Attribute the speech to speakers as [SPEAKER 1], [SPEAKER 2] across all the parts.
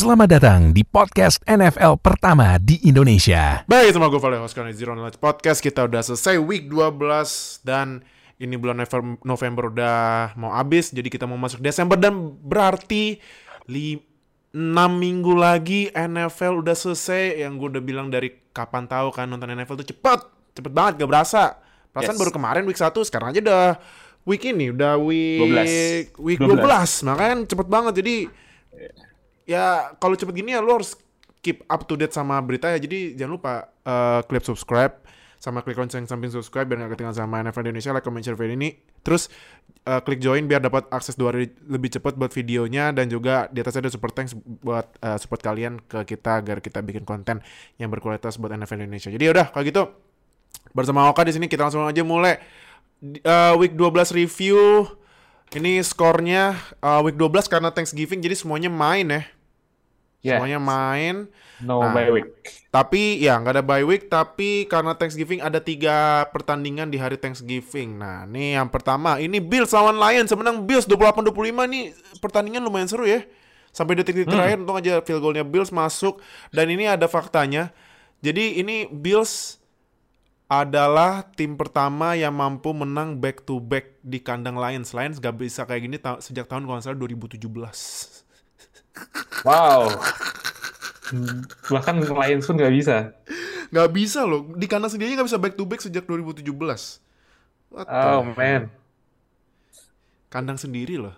[SPEAKER 1] Selamat datang di podcast NFL pertama di Indonesia.
[SPEAKER 2] Baik, sama gue Vale host kalian di Zero Knowledge Podcast. Kita udah selesai week 12 dan ini bulan November, November udah mau habis. Jadi kita mau masuk Desember dan berarti 6 minggu lagi NFL udah selesai. Yang gue udah bilang dari kapan tahu kan nonton NFL tuh cepet. Cepet banget, gak berasa. Perasaan
[SPEAKER 3] Yes.
[SPEAKER 2] baru kemarin week 1, sekarang aja udah week ini, udah week
[SPEAKER 3] 12.
[SPEAKER 2] week 12. Makanya kan cepet banget. Jadi ya kalau cepet gini ya lu harus keep up to date sama berita ya. Jadi jangan lupa eh, klik subscribe sama klik lonceng samping subscribe biar gak ketinggalan sama NFL Indonesia, like, comment, share video ini. Terus eh, klik join biar dapat akses dua hari lebih cepat buat videonya dan juga di atasnya ada super thanks buat eh, support kalian ke kita agar kita bikin konten yang berkualitas buat NFL Indonesia. Jadi udah kalau gitu bersama Oka di sini kita langsung aja mulai eh, week 12 review. Ini skornya eh, week 12 karena Thanksgiving jadi semuanya main ya.
[SPEAKER 3] Yes.
[SPEAKER 2] Semuanya main.
[SPEAKER 3] No
[SPEAKER 2] Nah.
[SPEAKER 3] bye week.
[SPEAKER 2] Tapi ya nggak ada bye week. Tapi karena Thanksgiving ada tiga pertandingan di hari Thanksgiving. Nah nih yang pertama ini Bills lawan Lions. Menang Bills 28-25 nih pertandingan lumayan seru ya. Sampai detik-detik terakhir untung aja field goalnya Bills masuk. Dan ini ada faktanya. Jadi ini Bills adalah tim pertama yang mampu menang back to back di kandang Lions. Lions gak bisa kayak gini ta- sejak tahun kalau nggak salah 2017.
[SPEAKER 3] Wow. Hmm, Bahkan Lions pun nggak bisa.
[SPEAKER 2] Nggak bisa loh. Di kandang sendiri nggak bisa back to back sejak 2017. What the
[SPEAKER 3] Oh
[SPEAKER 2] hell?
[SPEAKER 3] man.
[SPEAKER 2] Kandang sendiri loh.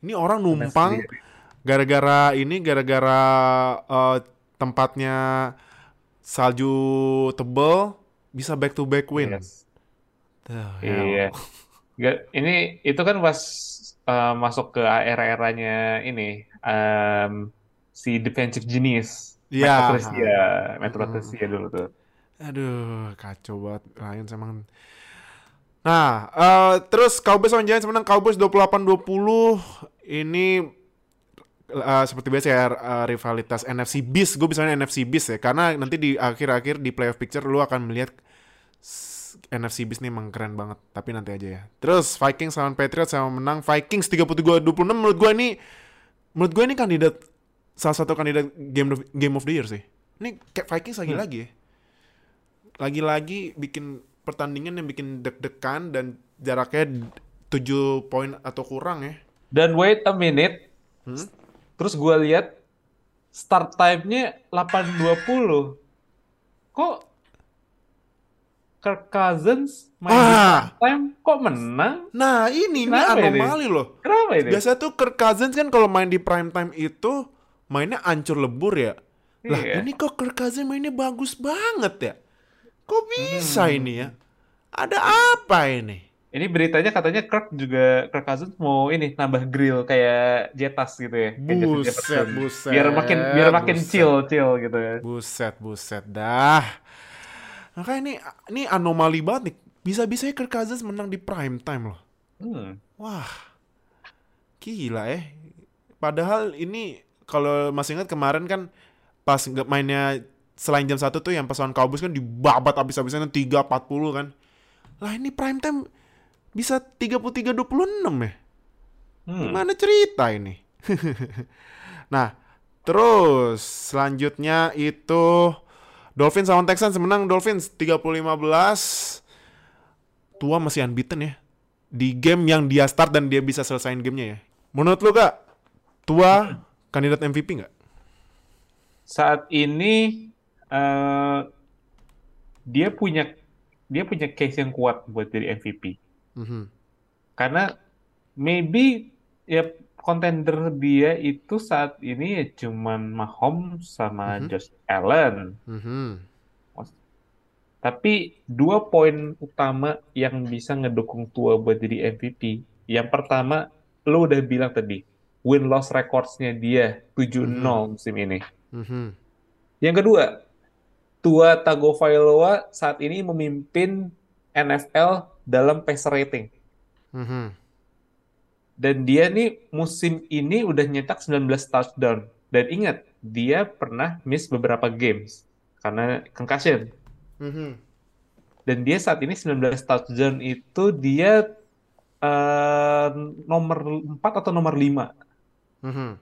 [SPEAKER 2] Ini orang numpang gara-gara ini gara-gara eh, tempatnya salju tebel bisa back to back win.
[SPEAKER 3] Yes.
[SPEAKER 2] The.
[SPEAKER 3] Iya. Nggak- ini itu kan pas uh, masuk ke era-eranya ini um, si defensive genius.
[SPEAKER 2] Iya.
[SPEAKER 3] Matt Patricia, Matt Patricia dulu tuh.
[SPEAKER 2] Aduh, kacau banget Lions emang. Nah, eh, terus Cowboys lawan Giants menang Cowboys 28-20. Ini eh, seperti biasa ya eh, rivalitas NFC Beast. Gue bisa NFC Beast ya karena nanti di akhir-akhir di playoff picture lu akan melihat NFC Beast nih emang keren banget. Tapi nanti aja ya. Terus Vikings lawan Patriots sama menang Vikings 33-26 menurut gue ini menurut gue ini kandidat salah satu kandidat game of, game of the year sih. Ini kayak Vikings lagi-lagi ya lagi-lagi bikin pertandingan yang bikin deg-degan dan jaraknya 7 poin atau kurang ya.
[SPEAKER 3] Dan wait a minute.
[SPEAKER 2] Hmm?
[SPEAKER 3] Terus gue lihat start time-nya 8.20. Kok Kirk Cousins main di
[SPEAKER 2] Ah.
[SPEAKER 3] time kok menang?
[SPEAKER 2] Nah ini, ini
[SPEAKER 3] Kenapa ini?
[SPEAKER 2] anomali loh.
[SPEAKER 3] Kenapa ini?
[SPEAKER 2] Biasanya tuh Kirk Cousins kan kalau main di prime time itu mainnya ancur lebur ya. Lah
[SPEAKER 3] Iya.
[SPEAKER 2] ini kok Kirk Cousins mainnya bagus banget ya. Kok bisa
[SPEAKER 3] Hmm.
[SPEAKER 2] ini ya? Ada apa ini?
[SPEAKER 3] Ini beritanya katanya Kirk juga Kirk Cousins mau ini nambah grill kayak Jetas gitu ya.
[SPEAKER 2] Buset, buset,
[SPEAKER 3] Biar makin biar makin
[SPEAKER 2] buset.
[SPEAKER 3] chill chill gitu ya.
[SPEAKER 2] Buset, buset dah. Makanya ini ini anomali banget nih. Bisa-bisanya Kirk Cousins menang di prime time loh.
[SPEAKER 3] Hmm.
[SPEAKER 2] Wah, gila eh. Padahal ini kalau masih ingat kemarin kan pas mainnya selain jam satu tuh yang pas lawan Cowboys kan dibabat abis-abisan 3-40 kan. Lah ini prime time bisa 33-26 ya.
[SPEAKER 3] Hmm.
[SPEAKER 2] Gimana cerita ini? nah, terus selanjutnya itu Dolphins lawan Texans menang Dolphins 30-15. Tua masih unbeaten ya. Di game yang dia start dan dia bisa selesain gamenya ya. Menurut lu kak, Tua kandidat MVP nggak?
[SPEAKER 3] Saat ini eh dia punya dia punya case yang kuat buat jadi MVP.
[SPEAKER 2] Mhm.
[SPEAKER 3] Karena maybe ya contender dia itu saat ini ya cuman Mahomes sama
[SPEAKER 2] Mhm.
[SPEAKER 3] Josh Allen.
[SPEAKER 2] Mhm.
[SPEAKER 3] Tapi dua poin utama yang bisa ngedukung Tua buat jadi MVP. Yang pertama, lo udah bilang tadi, win-loss records-nya dia 7-0 musim ini.
[SPEAKER 2] Mhm.
[SPEAKER 3] Yang kedua, Tua Tagovailoa saat ini memimpin NFL dalam passer rating.
[SPEAKER 2] Mhm.
[SPEAKER 3] Dan dia nih musim ini udah nyetak 19 touchdown. Dan ingat, dia pernah miss beberapa games karena concussion.
[SPEAKER 2] Mhm.
[SPEAKER 3] Dan dia saat ini 19 touchdown itu dia eh, nomor 4 atau nomor 5.
[SPEAKER 2] Mhm.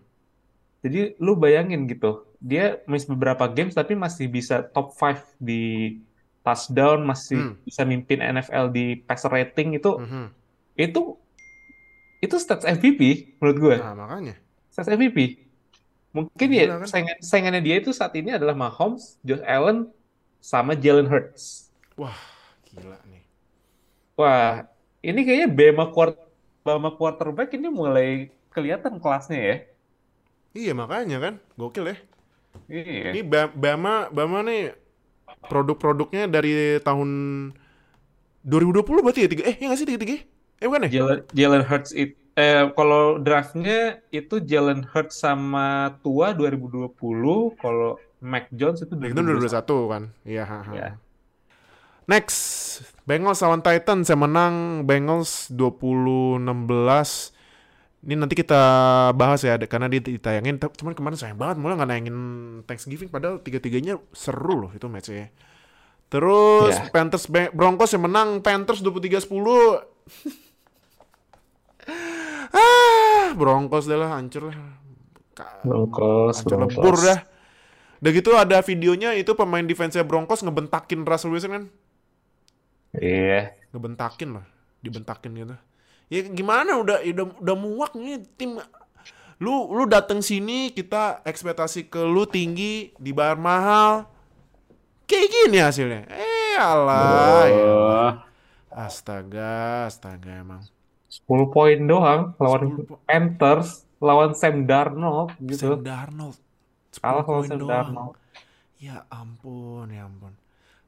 [SPEAKER 3] Jadi lu bayangin gitu, dia miss beberapa games tapi masih bisa top 5 di touchdown, masih
[SPEAKER 2] Hmm.
[SPEAKER 3] bisa mimpin NFL di passer rating itu
[SPEAKER 2] Mhm.
[SPEAKER 3] itu itu stats MVP menurut gue.
[SPEAKER 2] Nah, makanya.
[SPEAKER 3] Stats MVP. Mungkin ya
[SPEAKER 2] kan?
[SPEAKER 3] saingan, saingannya dia itu saat ini adalah Mahomes, Josh Allen, sama Jalen Hurts.
[SPEAKER 2] Wah, gila nih.
[SPEAKER 3] Wah, ini kayaknya Bama quarter, Bama quarterback ini mulai kelihatan kelasnya ya.
[SPEAKER 2] Iya, makanya kan. Gokil ya.
[SPEAKER 3] Iya.
[SPEAKER 2] Ini Ba- Bama Bama nih produk-produknya dari tahun 2020 berarti ya tiga eh ya nggak sih tiga tiga eh bukan ya
[SPEAKER 3] Jalen, Jalen Hurts itu eh kalau draftnya itu Jalen Hurts sama Tua 2020, kalau Mac Jones itu
[SPEAKER 2] itu 2021
[SPEAKER 3] 2021.
[SPEAKER 2] kan iya.
[SPEAKER 3] Ya.
[SPEAKER 2] next Bengals lawan Titans yang menang Bengals 2016 ini nanti kita bahas ya karena dia ditayangin cuman kemarin sayang banget malah nggak nayangin Thanksgiving padahal tiga-tiganya seru loh itu matchnya terus
[SPEAKER 3] Ya.
[SPEAKER 2] Panthers Broncos yang menang Panthers 23-10 ah Broncos deh lah hancur lah.
[SPEAKER 3] Broncos,
[SPEAKER 2] hancur
[SPEAKER 3] Broncos.
[SPEAKER 2] lebur dah. Udah gitu ada videonya itu pemain defense-nya Broncos ngebentakin Russell Wilson kan?
[SPEAKER 3] Iya.
[SPEAKER 2] ngebentakin lah dibentakin gitu. Ya gimana? Udah udah udah muak nih tim. Lu lu datang sini kita ekspektasi ke lu tinggi dibayar mahal. Kayak gini hasilnya. Eh alah ya.
[SPEAKER 3] Oh,
[SPEAKER 2] astaga astaga emang
[SPEAKER 3] 10 poin doang lawan
[SPEAKER 2] 10 po-
[SPEAKER 3] Panthers, lawan Sam Darnold gitu.
[SPEAKER 2] Sam Darnold 10
[SPEAKER 3] Kalah lawan Sam
[SPEAKER 2] doang.
[SPEAKER 3] Darnold.
[SPEAKER 2] Ya ampun, ya ampun.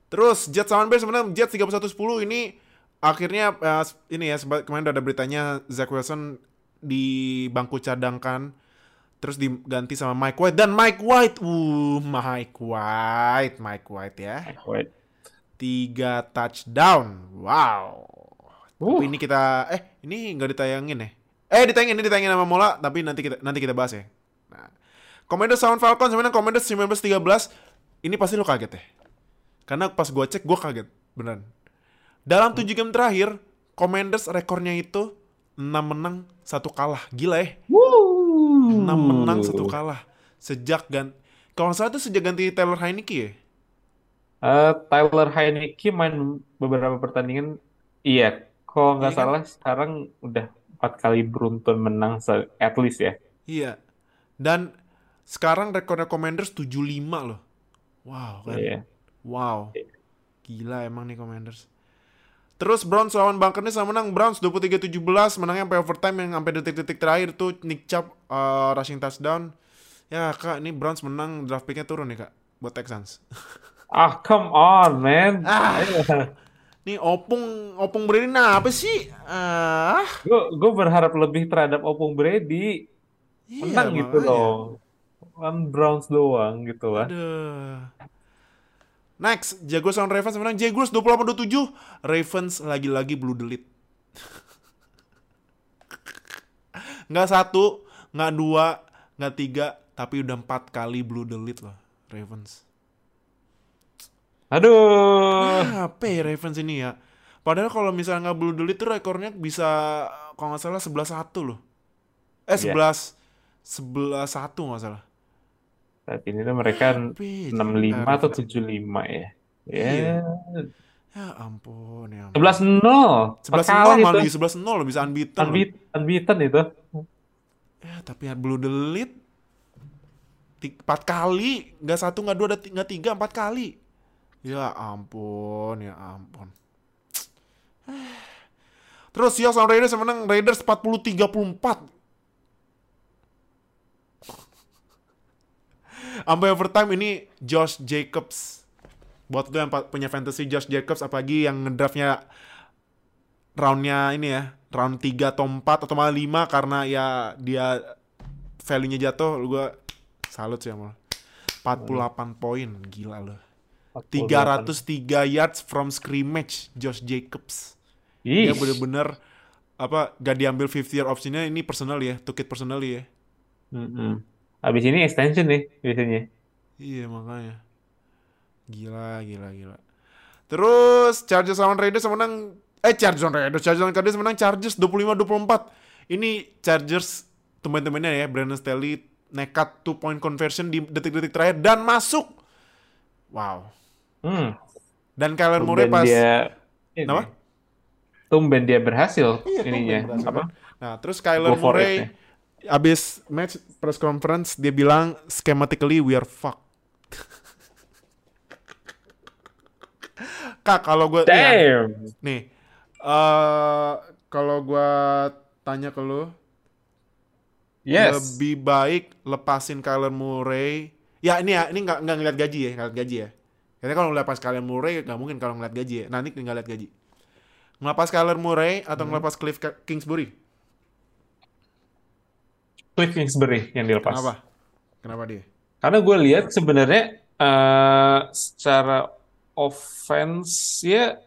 [SPEAKER 2] Terus Jets lawan Bears sebenarnya Jets 31-10 ini akhirnya eh, ini ya sempat kemarin udah ada beritanya Zach Wilson di bangku cadangkan terus diganti sama Mike White dan Mike White, uh Mike White, Mike White ya.
[SPEAKER 3] Wait.
[SPEAKER 2] Tiga touchdown. Wow.
[SPEAKER 3] Uh,
[SPEAKER 2] Tapi ini kita eh ini nggak ditayangin ya? Eh ditayangin ini ditayangin sama Mola tapi nanti kita nanti kita bahas ya. Nah, Commanders lawan Falcons sebenarnya Commanders 19-13 ini pasti lo kaget ya. Karena pas gua cek gua kaget beneran. Dalam 7 game terakhir Commanders rekornya itu 6 menang, 1 kalah. Gila ya. 6 menang, 1 kalah. Sejak gan kalau nggak salah itu sejak ganti Taylor Heineke ya.
[SPEAKER 3] Eh, Tyler Heineke main beberapa pertandingan. Iya, kalau nggak
[SPEAKER 2] kan?
[SPEAKER 3] salah sekarang udah empat kali beruntun menang at least ya.
[SPEAKER 2] Iya. Dan sekarang rekornya Commanders 75 loh. Wow kan.
[SPEAKER 3] Iya.
[SPEAKER 2] Wow. Gila emang nih Commanders. Terus Browns lawan Buccaneers sama menang Browns 23-17 menangnya sampai overtime yang sampai detik-detik terakhir tuh Nick Chubb uh, rushing touchdown. Ya kak ini Browns menang draft picknya turun nih kak buat Texans.
[SPEAKER 3] Ah, come on, man.
[SPEAKER 2] Ah. Nih Opung Opung Brady nah apa sih? Ah,
[SPEAKER 3] Gue gue berharap lebih terhadap Opung Brady.
[SPEAKER 2] iya,
[SPEAKER 3] Menang gitu loh. Kan Browns doang gitu lah.
[SPEAKER 2] Aduh. Next, Jaguars lawan Ravens menang Jaguars 28-27. Ravens lagi-lagi blue delete. nggak satu, nggak dua, nggak tiga, tapi udah empat kali blue delete loh Ravens.
[SPEAKER 3] Aduh.
[SPEAKER 2] Apa ya Ravens ini ya? Padahal kalau misalnya nggak blue delete tuh rekornya bisa kalau nggak salah 11-1 loh. Eh
[SPEAKER 3] Iya.
[SPEAKER 2] 11 11-1 nggak salah.
[SPEAKER 3] Saat ini tuh mereka
[SPEAKER 2] ya,
[SPEAKER 3] 65 atau
[SPEAKER 2] Ravens?
[SPEAKER 3] 75 ya.
[SPEAKER 2] Iya.
[SPEAKER 3] Ya,
[SPEAKER 2] Ya ampun, ya ampun.
[SPEAKER 3] 11-0.
[SPEAKER 2] 11
[SPEAKER 3] Kalah
[SPEAKER 2] 0 malah
[SPEAKER 3] itu.
[SPEAKER 2] di 11 0 bisa unbeaten. loh.
[SPEAKER 3] Unbeat- Unbeaten itu.
[SPEAKER 2] Ya, tapi ya blue delete empat kali, nggak satu, nggak dua, nggak tiga, empat kali. Ya ampun, ya ampun. Terus Seahawks lawan Raiders yang menang Raiders 40-34. Sampai overtime ini Josh Jacobs. Buat lu yang punya fantasy Josh Jacobs apalagi yang ngedraftnya roundnya ini ya round 3 atau 4 atau malah 5 karena ya dia value-nya jatuh lu gua salut sih sama lu. 48 poin gila loh 303 yards from scrimmage Josh Jacobs
[SPEAKER 3] Ih,
[SPEAKER 2] dia bener-bener apa gak diambil 50 year optionnya ini personal ya tukit personal ya
[SPEAKER 3] Mm-mm. Habis ini extension nih biasanya.
[SPEAKER 2] iya makanya gila gila gila terus Chargers lawan Raiders menang eh Chargers lawan Raiders Chargers lawan Cardinals menang Chargers 25-24 ini Chargers teman-temannya ya Brandon Staley nekat two point conversion di detik-detik terakhir dan masuk. Wow.
[SPEAKER 3] Hmm.
[SPEAKER 2] Dan Kyler Murray pas
[SPEAKER 3] dia ini.
[SPEAKER 2] Kenapa?
[SPEAKER 3] Tumben dia berhasil
[SPEAKER 2] Iya,
[SPEAKER 3] ininya.
[SPEAKER 2] berhasil,
[SPEAKER 3] Apa?
[SPEAKER 2] Nah, terus Kyler Murray
[SPEAKER 3] it,
[SPEAKER 2] abis match press conference dia bilang schematically we are fucked. Kak, kalau gue
[SPEAKER 3] Damn.
[SPEAKER 2] nih, eh kalau gue tanya ke lu,
[SPEAKER 3] Yes.
[SPEAKER 2] lebih baik lepasin Kyler Murray. Ya ini ya, ini nggak nggak ngeliat gaji ya, ngeliat gaji ya. Karena kalau ngelepas Kyler Murray nggak mungkin kalau ngeliat gaji ya. Nanti nggak lihat gaji. Ngelepas Kyler Murray atau ngelepas Cliff Kingsbury?
[SPEAKER 3] Cliff Kingsbury yang dilepas.
[SPEAKER 2] Kenapa? Kenapa dia?
[SPEAKER 3] Karena gue lihat sebenarnya eh, secara offense ya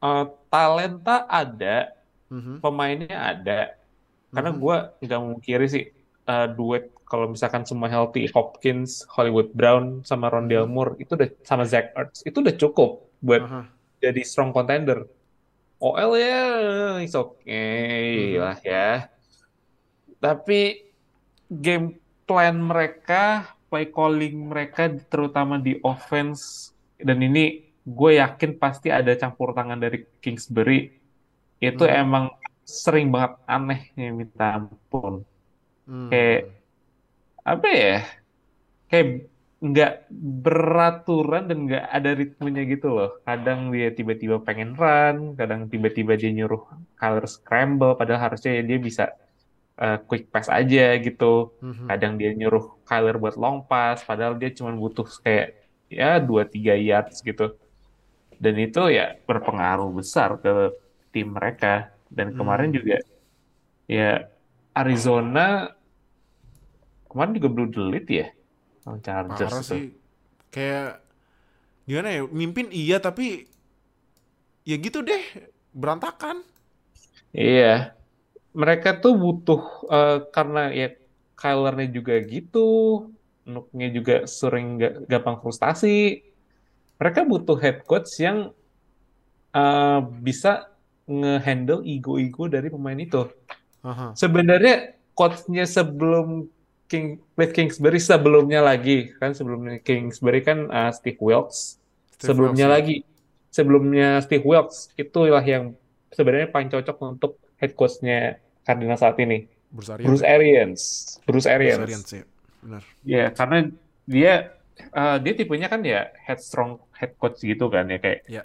[SPEAKER 3] eh, talenta ada,
[SPEAKER 2] Mhm.
[SPEAKER 3] pemainnya ada. Karena
[SPEAKER 2] Mhm.
[SPEAKER 3] gue nggak memungkiri sih eh, duet kalau misalkan semua healthy Hopkins, Hollywood Brown sama Rondale Moore itu udah sama Zach Ertz itu udah cukup buat
[SPEAKER 2] Aha.
[SPEAKER 3] jadi strong contender. OL ya, it's okay
[SPEAKER 2] Mhm.
[SPEAKER 3] lah ya. Tapi game plan mereka, play calling mereka, terutama di offense, dan ini gue yakin pasti ada campur tangan dari Kingsbury, itu
[SPEAKER 2] Mhm.
[SPEAKER 3] emang sering banget aneh ya minta ampun.
[SPEAKER 2] Hmm.
[SPEAKER 3] Kayak apa ya? Kayak nggak beraturan dan nggak ada ritmenya gitu loh. Kadang dia tiba-tiba pengen run, kadang tiba-tiba dia nyuruh Kyler scramble, padahal harusnya dia bisa uh, quick pass aja gitu.
[SPEAKER 2] Mhm.
[SPEAKER 3] Kadang dia nyuruh Kyler buat long pass, padahal dia cuma butuh kayak ya 2-3 yards gitu. Dan itu ya berpengaruh besar ke tim mereka. Dan kemarin
[SPEAKER 2] Hmm.
[SPEAKER 3] juga ya Arizona kemarin juga blue delete ya sama Chargers
[SPEAKER 2] Parah
[SPEAKER 3] itu.
[SPEAKER 2] sih. Kayak gimana ya? Mimpin iya tapi ya gitu deh, berantakan.
[SPEAKER 3] Iya. Mereka tuh butuh eh, karena ya Kyler-nya juga gitu, Nuk-nya juga sering ga- gampang frustasi. Mereka butuh head coach yang eh, bisa nge-handle ego-ego dari pemain itu.
[SPEAKER 2] Aha.
[SPEAKER 3] Sebenarnya coach-nya sebelum King Cliff Kingsbury sebelumnya lagi kan sebelumnya Kingsbury kan uh, Steve Wilkes
[SPEAKER 2] Steve
[SPEAKER 3] sebelumnya
[SPEAKER 2] Wilkes, ya.
[SPEAKER 3] lagi sebelumnya Steve Wilkes itulah yang sebenarnya paling cocok untuk head coach-nya Cardinals saat ini
[SPEAKER 2] Bruce Arians.
[SPEAKER 3] Bruce Arians Bruce
[SPEAKER 2] Bruce
[SPEAKER 3] Arians
[SPEAKER 2] Arians, ya. Benar.
[SPEAKER 3] ya karena dia uh, dia tipenya kan ya headstrong head coach gitu kan ya kayak
[SPEAKER 2] Ya.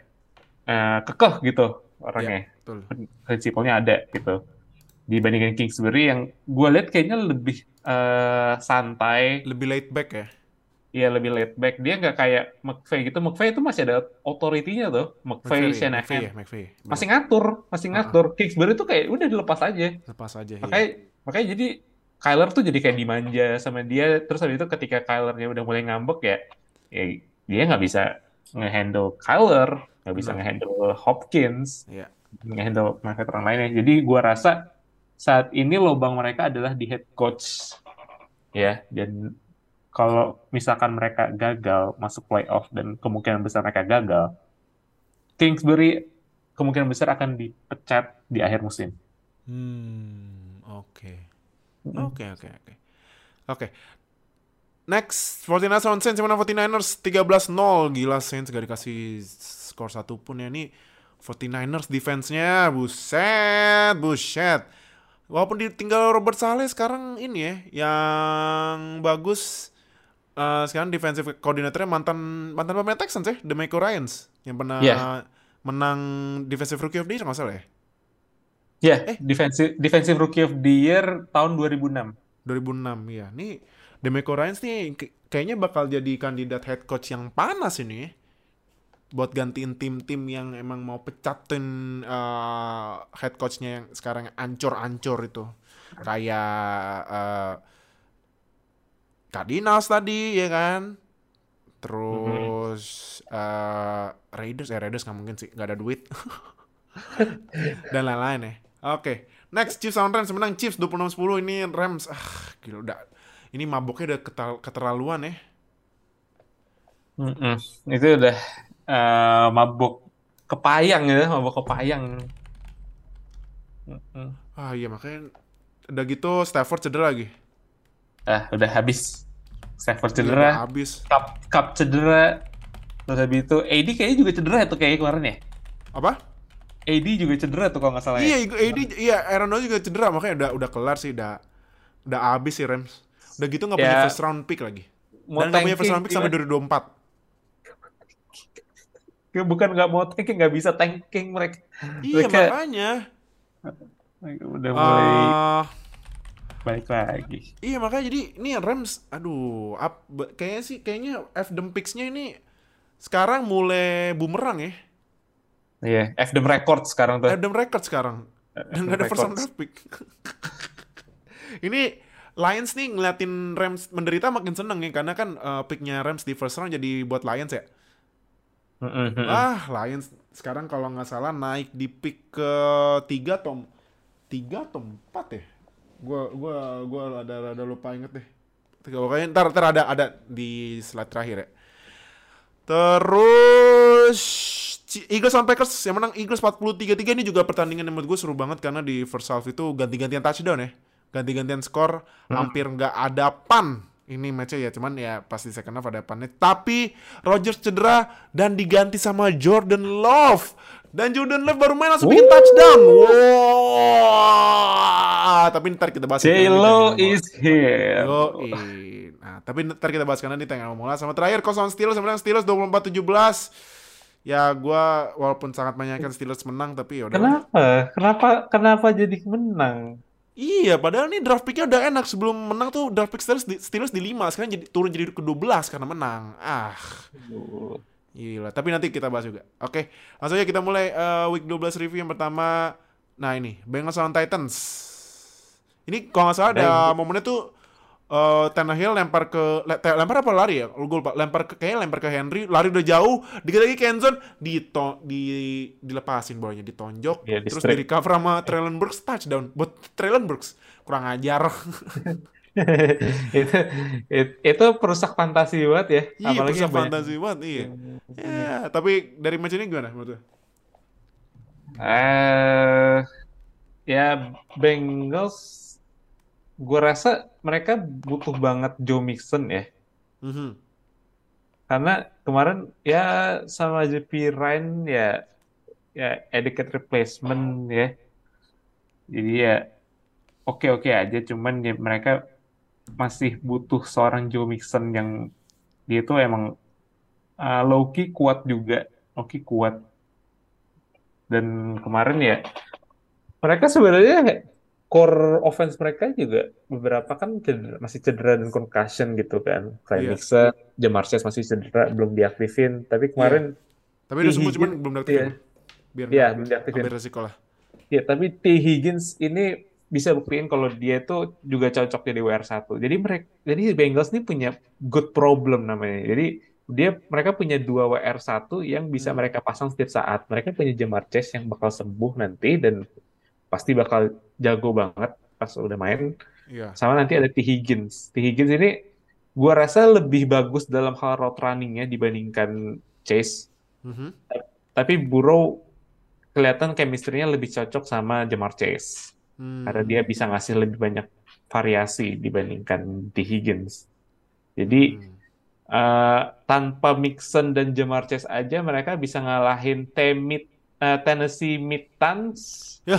[SPEAKER 3] uh, kekeh gitu orangnya
[SPEAKER 2] Betul.
[SPEAKER 3] prinsipalnya ada gitu dibandingkan Kingsbury yang gue lihat kayaknya lebih eh, santai
[SPEAKER 2] Lebih laid back ya.
[SPEAKER 3] ya lebih laid back dia nggak kayak McVay gitu McVay itu masih ada otoritinya tuh McVay,
[SPEAKER 2] McVay,
[SPEAKER 3] Shanahan
[SPEAKER 2] McVay ya, McVay.
[SPEAKER 3] Masih ngatur masih
[SPEAKER 2] Ah,
[SPEAKER 3] ngatur Kingsbury tuh kayak udah dilepas aja
[SPEAKER 2] lepas aja. iya.
[SPEAKER 3] makanya makanya jadi Kyler tuh jadi kayak dimanja sama dia terus habis itu ketika Kylernya udah mulai ngambek ya ya dia nggak bisa ngehandle Kyler nggak bisa ngehandle Hopkins
[SPEAKER 2] Iya.
[SPEAKER 3] ngehandle market orang lainnya. Jadi gua rasa saat ini lubang mereka adalah di head coach ya dan kalau misalkan mereka gagal masuk playoff dan kemungkinan besar mereka gagal, Kingsbury kemungkinan besar akan dipecat di akhir musim.
[SPEAKER 2] Hmm, oke. Oke, oke, oke. Oke. Next, 49ers on Saints menang 49ers 13-0. Gila Saints gak dikasih skor satu pun ya. Ini 49ers defense-nya buset, buset. Walaupun ditinggal Robert Saleh sekarang ini ya, yang bagus eh, sekarang defensive coordinatornya mantan mantan pemain Texans ya, DeMeco Ryans yang pernah
[SPEAKER 3] Iya.
[SPEAKER 2] menang defensive rookie of the year nggak salah ya.
[SPEAKER 3] Ya, defensive defensive rookie of the year tahun 2006.
[SPEAKER 2] 2006 ya. Nih Demeco Ryans nih kayaknya bakal jadi kandidat head coach yang panas ini ya. Buat gantiin tim-tim yang emang mau pecatin eh, head coachnya yang sekarang ancur-ancur itu. Kayak eh, Cardinals tadi ya kan. Terus eh, Raiders, eh Raiders nggak mungkin sih, nggak ada duit. Dan lain-lain ya. Oke, next Chiefs lawan Rams menang Chiefs 26-10 ini Rams ah gila udah ini maboknya udah keterlaluan ya.
[SPEAKER 3] Mm-mm. Itu udah eh, mabuk kepayang ya, mabuk kepayang.
[SPEAKER 2] Ah iya makanya udah gitu Stafford cedera lagi.
[SPEAKER 3] ah udah habis. Stafford
[SPEAKER 2] Iya, udah
[SPEAKER 3] cedera,
[SPEAKER 2] habis.
[SPEAKER 3] Cup, Cup cedera, terus habis itu AD kayaknya juga cedera tuh kayak kemarin ya.
[SPEAKER 2] Apa?
[SPEAKER 3] AD juga cedera tuh kalau nggak salah
[SPEAKER 2] Iya,
[SPEAKER 3] ya.
[SPEAKER 2] AD iya Aaron juga cedera makanya udah udah kelar sih udah udah habis sih Rams. Udah gitu nggak punya
[SPEAKER 3] Ya.
[SPEAKER 2] first round pick lagi.
[SPEAKER 3] Mau
[SPEAKER 2] Dan nggak punya first round pick sampai
[SPEAKER 3] gimana?
[SPEAKER 2] 2024.
[SPEAKER 3] Bukan nggak mau tanking, nggak bisa tanking mereka.
[SPEAKER 2] Iya
[SPEAKER 3] Mereka-
[SPEAKER 2] makanya.
[SPEAKER 3] Udah mulai
[SPEAKER 2] Ah,
[SPEAKER 3] balik lagi.
[SPEAKER 2] iya makanya jadi ini Rams aduh up, kayaknya sih kayaknya F dem picks-nya ini sekarang mulai bumerang ya.
[SPEAKER 3] Iya, F them record sekarang tuh.
[SPEAKER 2] F dem record sekarang. Dan nggak ada first round draft pick. ini Lions nih ngeliatin Rams menderita makin seneng ya karena kan eh, picknya Rams di first round jadi buat Lions ya. Ah, Lions sekarang kalau nggak salah naik di pick ke tiga atau tiga atau empat ya. Gua gua gua ada ada lupa inget deh. Pokoknya ntar ntar ada ada di slide terakhir ya. Terus Eagles sama Packers yang menang Eagles 43-3 ini juga pertandingan yang menurut gue seru banget karena di first half itu ganti-gantian touchdown ya. Ganti-gantian skor hampir nggak ada pan. Ini matchnya ya cuman ya pasti second half ada pannya. Tapi Rodgers cedera dan diganti sama Jordan Love. Dan Jordan Love baru main langsung bikin touchdown. Wow. Tapi ntar kita bahas tengah
[SPEAKER 3] is here.
[SPEAKER 2] Nah, tapi ntar kita bahas karena ini tengah mulai sama terakhir kosong Steelers menang Steelers 24-17. Ya gua walaupun sangat menyayangkan Steelers menang tapi ya udah.
[SPEAKER 3] Kenapa? Kenapa? Kenapa jadi menang?
[SPEAKER 2] Iya, padahal nih draft picknya udah enak sebelum menang tuh draft pick Steelers di, Steelers di 5 sekarang jadi turun jadi ke-12 karena menang. Ah, gila. Tapi nanti kita bahas juga. Oke, langsung aja kita mulai eh, week 12 review yang pertama. Nah, ini Bengals lawan Titans. Ini kalau nggak salah ada momennya tuh eh Tannehill lempar ke le- lempar apa lari ya? Gue lupa. Lempar ke kayaknya lempar ke Henry, lari udah jauh, dikit lagi ke endzone, dito, di dilepasin bolanya, ditonjok,
[SPEAKER 3] Iya, di
[SPEAKER 2] terus di recover sama Traylon Burks touchdown. Buat Traylon Burks kurang ajar.
[SPEAKER 3] itu, it- itu perusak fantasi banget ya.
[SPEAKER 2] iya,
[SPEAKER 3] Apalagi
[SPEAKER 2] pusat
[SPEAKER 3] yang banyak-
[SPEAKER 2] fantasi banget, iya. Ya, tapi dari match ini gimana menurut lu?
[SPEAKER 3] Eh, ya Bengals, gue rasa mereka butuh banget Joe Mixon ya.
[SPEAKER 2] Mhm.
[SPEAKER 3] Karena kemarin ya sama JP Ryan ya ya adequate replacement ya. Jadi ya oke-oke aja cuman ya mereka masih butuh seorang Joe Mixon yang dia itu emang uh, low-key kuat juga, low-key kuat. Dan kemarin ya mereka sebenarnya core offense mereka juga beberapa kan cedera- masih cedera dan concussion gitu kan. Kayak
[SPEAKER 2] Iya.
[SPEAKER 3] Mixon, Jamar Chase masih cedera, belum diaktifin. Tapi kemarin
[SPEAKER 2] Tapi udah sembuh cuman belum
[SPEAKER 3] iya.
[SPEAKER 2] diaktifin. Biar
[SPEAKER 3] Iya,
[SPEAKER 2] nggak
[SPEAKER 3] belum diaktifin.
[SPEAKER 2] ambil resiko lah.
[SPEAKER 3] Ya, tapi T. Higgins ini bisa buktiin kalau dia itu juga cocok jadi WR1. Jadi mereka jadi Bengals ini punya good problem namanya. Jadi dia mereka punya dua WR1 yang bisa
[SPEAKER 2] Hmm.
[SPEAKER 3] mereka pasang setiap saat. Mereka punya Jamar Chase yang bakal sembuh nanti dan pasti bakal jago banget pas udah main.
[SPEAKER 2] Iya.
[SPEAKER 3] Sama nanti ada T. Higgins. T. Higgins ini gua rasa lebih bagus dalam hal route runningnya dibandingkan Chase.
[SPEAKER 2] Mhm.
[SPEAKER 3] Tapi Burrow kelihatan chemistry-nya lebih cocok sama Jamar Chase.
[SPEAKER 2] Hmm.
[SPEAKER 3] Karena dia bisa ngasih lebih banyak variasi dibandingkan T. Higgins. Jadi
[SPEAKER 2] Hmm.
[SPEAKER 3] eh, tanpa Mixon dan Jamar Chase aja mereka bisa ngalahin Temit, eh, Tennessee Titans.
[SPEAKER 2] Ya.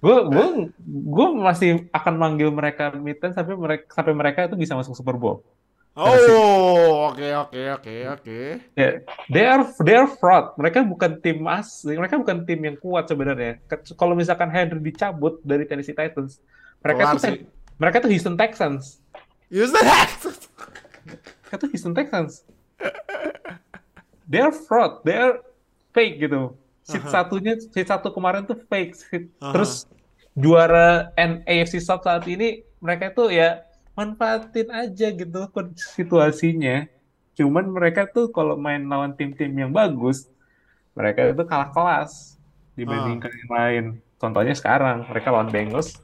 [SPEAKER 3] Gue gue gue masih akan manggil mereka Titans sampai mereka sampai mereka itu bisa masuk Super Bowl.
[SPEAKER 2] Oh, oke oke oke oke.
[SPEAKER 3] Ya, they are they are fraud. Mereka bukan tim asli, mereka bukan tim yang kuat sebenarnya. Kalau misalkan Henry dicabut dari Tennessee Titans, mereka
[SPEAKER 2] Kelar
[SPEAKER 3] tuh
[SPEAKER 2] sih.
[SPEAKER 3] mereka tuh Houston Texans.
[SPEAKER 2] Houston
[SPEAKER 3] Mereka tuh Houston Texans. They are fraud, they are fake gitu. Seat
[SPEAKER 2] Aha.
[SPEAKER 3] satunya, seat satu kemarin tuh fake. Seat-
[SPEAKER 2] Aha.
[SPEAKER 3] Terus juara N- AFC South saat ini mereka tuh ya manfaatin aja gitu situasinya. Cuman mereka tuh kalau main lawan tim-tim yang bagus, mereka itu kalah kelas dibandingkan yang lain. Contohnya sekarang mereka lawan Bengals,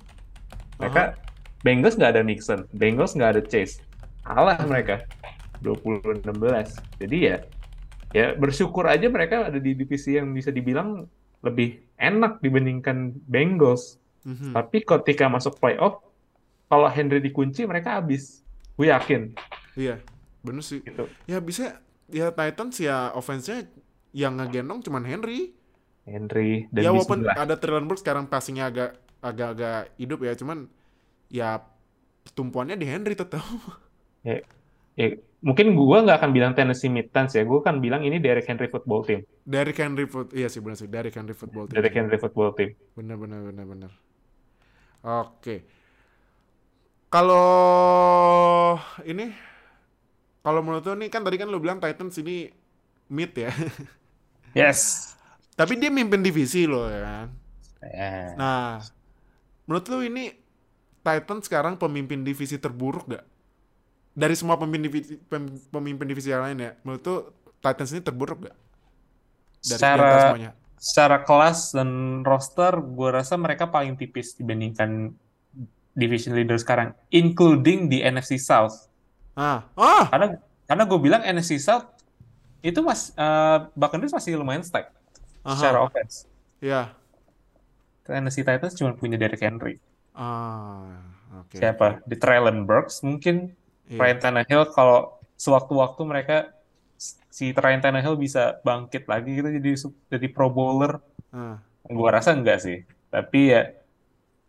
[SPEAKER 3] mereka Bengals nggak ada Nixon, Bengals nggak ada Chase, kalah mereka 20-16. Jadi ya ya bersyukur aja mereka ada di divisi yang bisa dibilang lebih enak dibandingkan Bengals.
[SPEAKER 2] Mhm.
[SPEAKER 3] Tapi ketika masuk playoff, kalau Henry dikunci mereka habis. Gue yakin
[SPEAKER 2] Iya, bener sih.
[SPEAKER 3] gitu.
[SPEAKER 2] Ya bisa ya Titans ya offense-nya yang ngegendong cuman Henry.
[SPEAKER 3] Henry dan
[SPEAKER 2] ya walaupun
[SPEAKER 3] Bismillah.
[SPEAKER 2] ada Traylon Burks sekarang passingnya agak agak-agak hidup ya, cuman ya tumpuannya di Henry tetap.
[SPEAKER 3] Ya, ya, mungkin gua nggak akan bilang Tennessee Titans ya. Gue akan bilang ini Derrick Henry football team.
[SPEAKER 2] Derrick Henry foot, iya sih benar sih Derrick Henry football team.
[SPEAKER 3] Derrick Henry football team.
[SPEAKER 2] Bener bener bener bener. Oke. Kalau ini, kalau menurut lu nih kan tadi kan lu bilang Titans ini mid ya.
[SPEAKER 3] Yes.
[SPEAKER 2] Tapi dia mimpin divisi loh ya kan. Nah, menurut lu ini Titans sekarang pemimpin divisi terburuk gak? Dari semua pemimpin divisi, pem- pemimpin divisi yang lain ya, menurut lu Titans ini terburuk gak? Dari
[SPEAKER 3] Secara
[SPEAKER 2] semuanya.
[SPEAKER 3] secara kelas dan roster, gue rasa mereka paling tipis dibandingkan division leader sekarang, including di NFC South.
[SPEAKER 2] Ah, ah,
[SPEAKER 3] Karena karena gue bilang NFC South itu mas eh, Buccaneers masih lumayan stack
[SPEAKER 2] aha,
[SPEAKER 3] secara offense.
[SPEAKER 2] ya.
[SPEAKER 3] NFC Titans cuma punya Derrick Henry.
[SPEAKER 2] Ah, oke.
[SPEAKER 3] Siapa? Di Traylon Burks mungkin
[SPEAKER 2] Iya.
[SPEAKER 3] Ryan Tannehill kalau sewaktu-waktu mereka si Ryan Tannehill bisa bangkit lagi gitu jadi jadi Pro Bowler.
[SPEAKER 2] Ah,
[SPEAKER 3] Gua rasa enggak sih. Tapi ya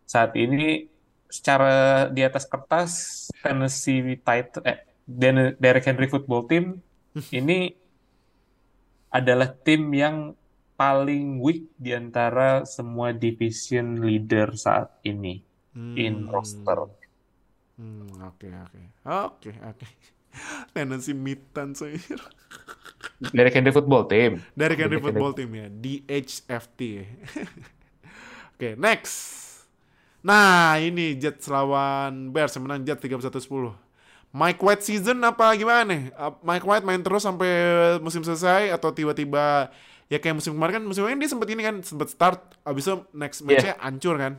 [SPEAKER 3] saat ini secara di atas kertas Tennessee Titans eh Derrick Henry Football Team ini adalah tim yang paling weak di antara semua division leader saat ini in
[SPEAKER 2] hmm.
[SPEAKER 3] roster.
[SPEAKER 2] Hmm, oke oke. Oke oke. Tennessee Titans anjir.
[SPEAKER 3] Derrick Henry Football Team.
[SPEAKER 2] Dari
[SPEAKER 3] Derrick
[SPEAKER 2] Football Team ya, DHFT. Oke, next. Nah, ini Jets lawan Bears yang menang Jets 31-10. Mike White season apa gimana nih? Mike White main terus sampai musim selesai atau tiba-tiba ya kayak musim kemarin kan musim kemarin dia sempat ini kan sempat start abis itu next match-nya hancur kan.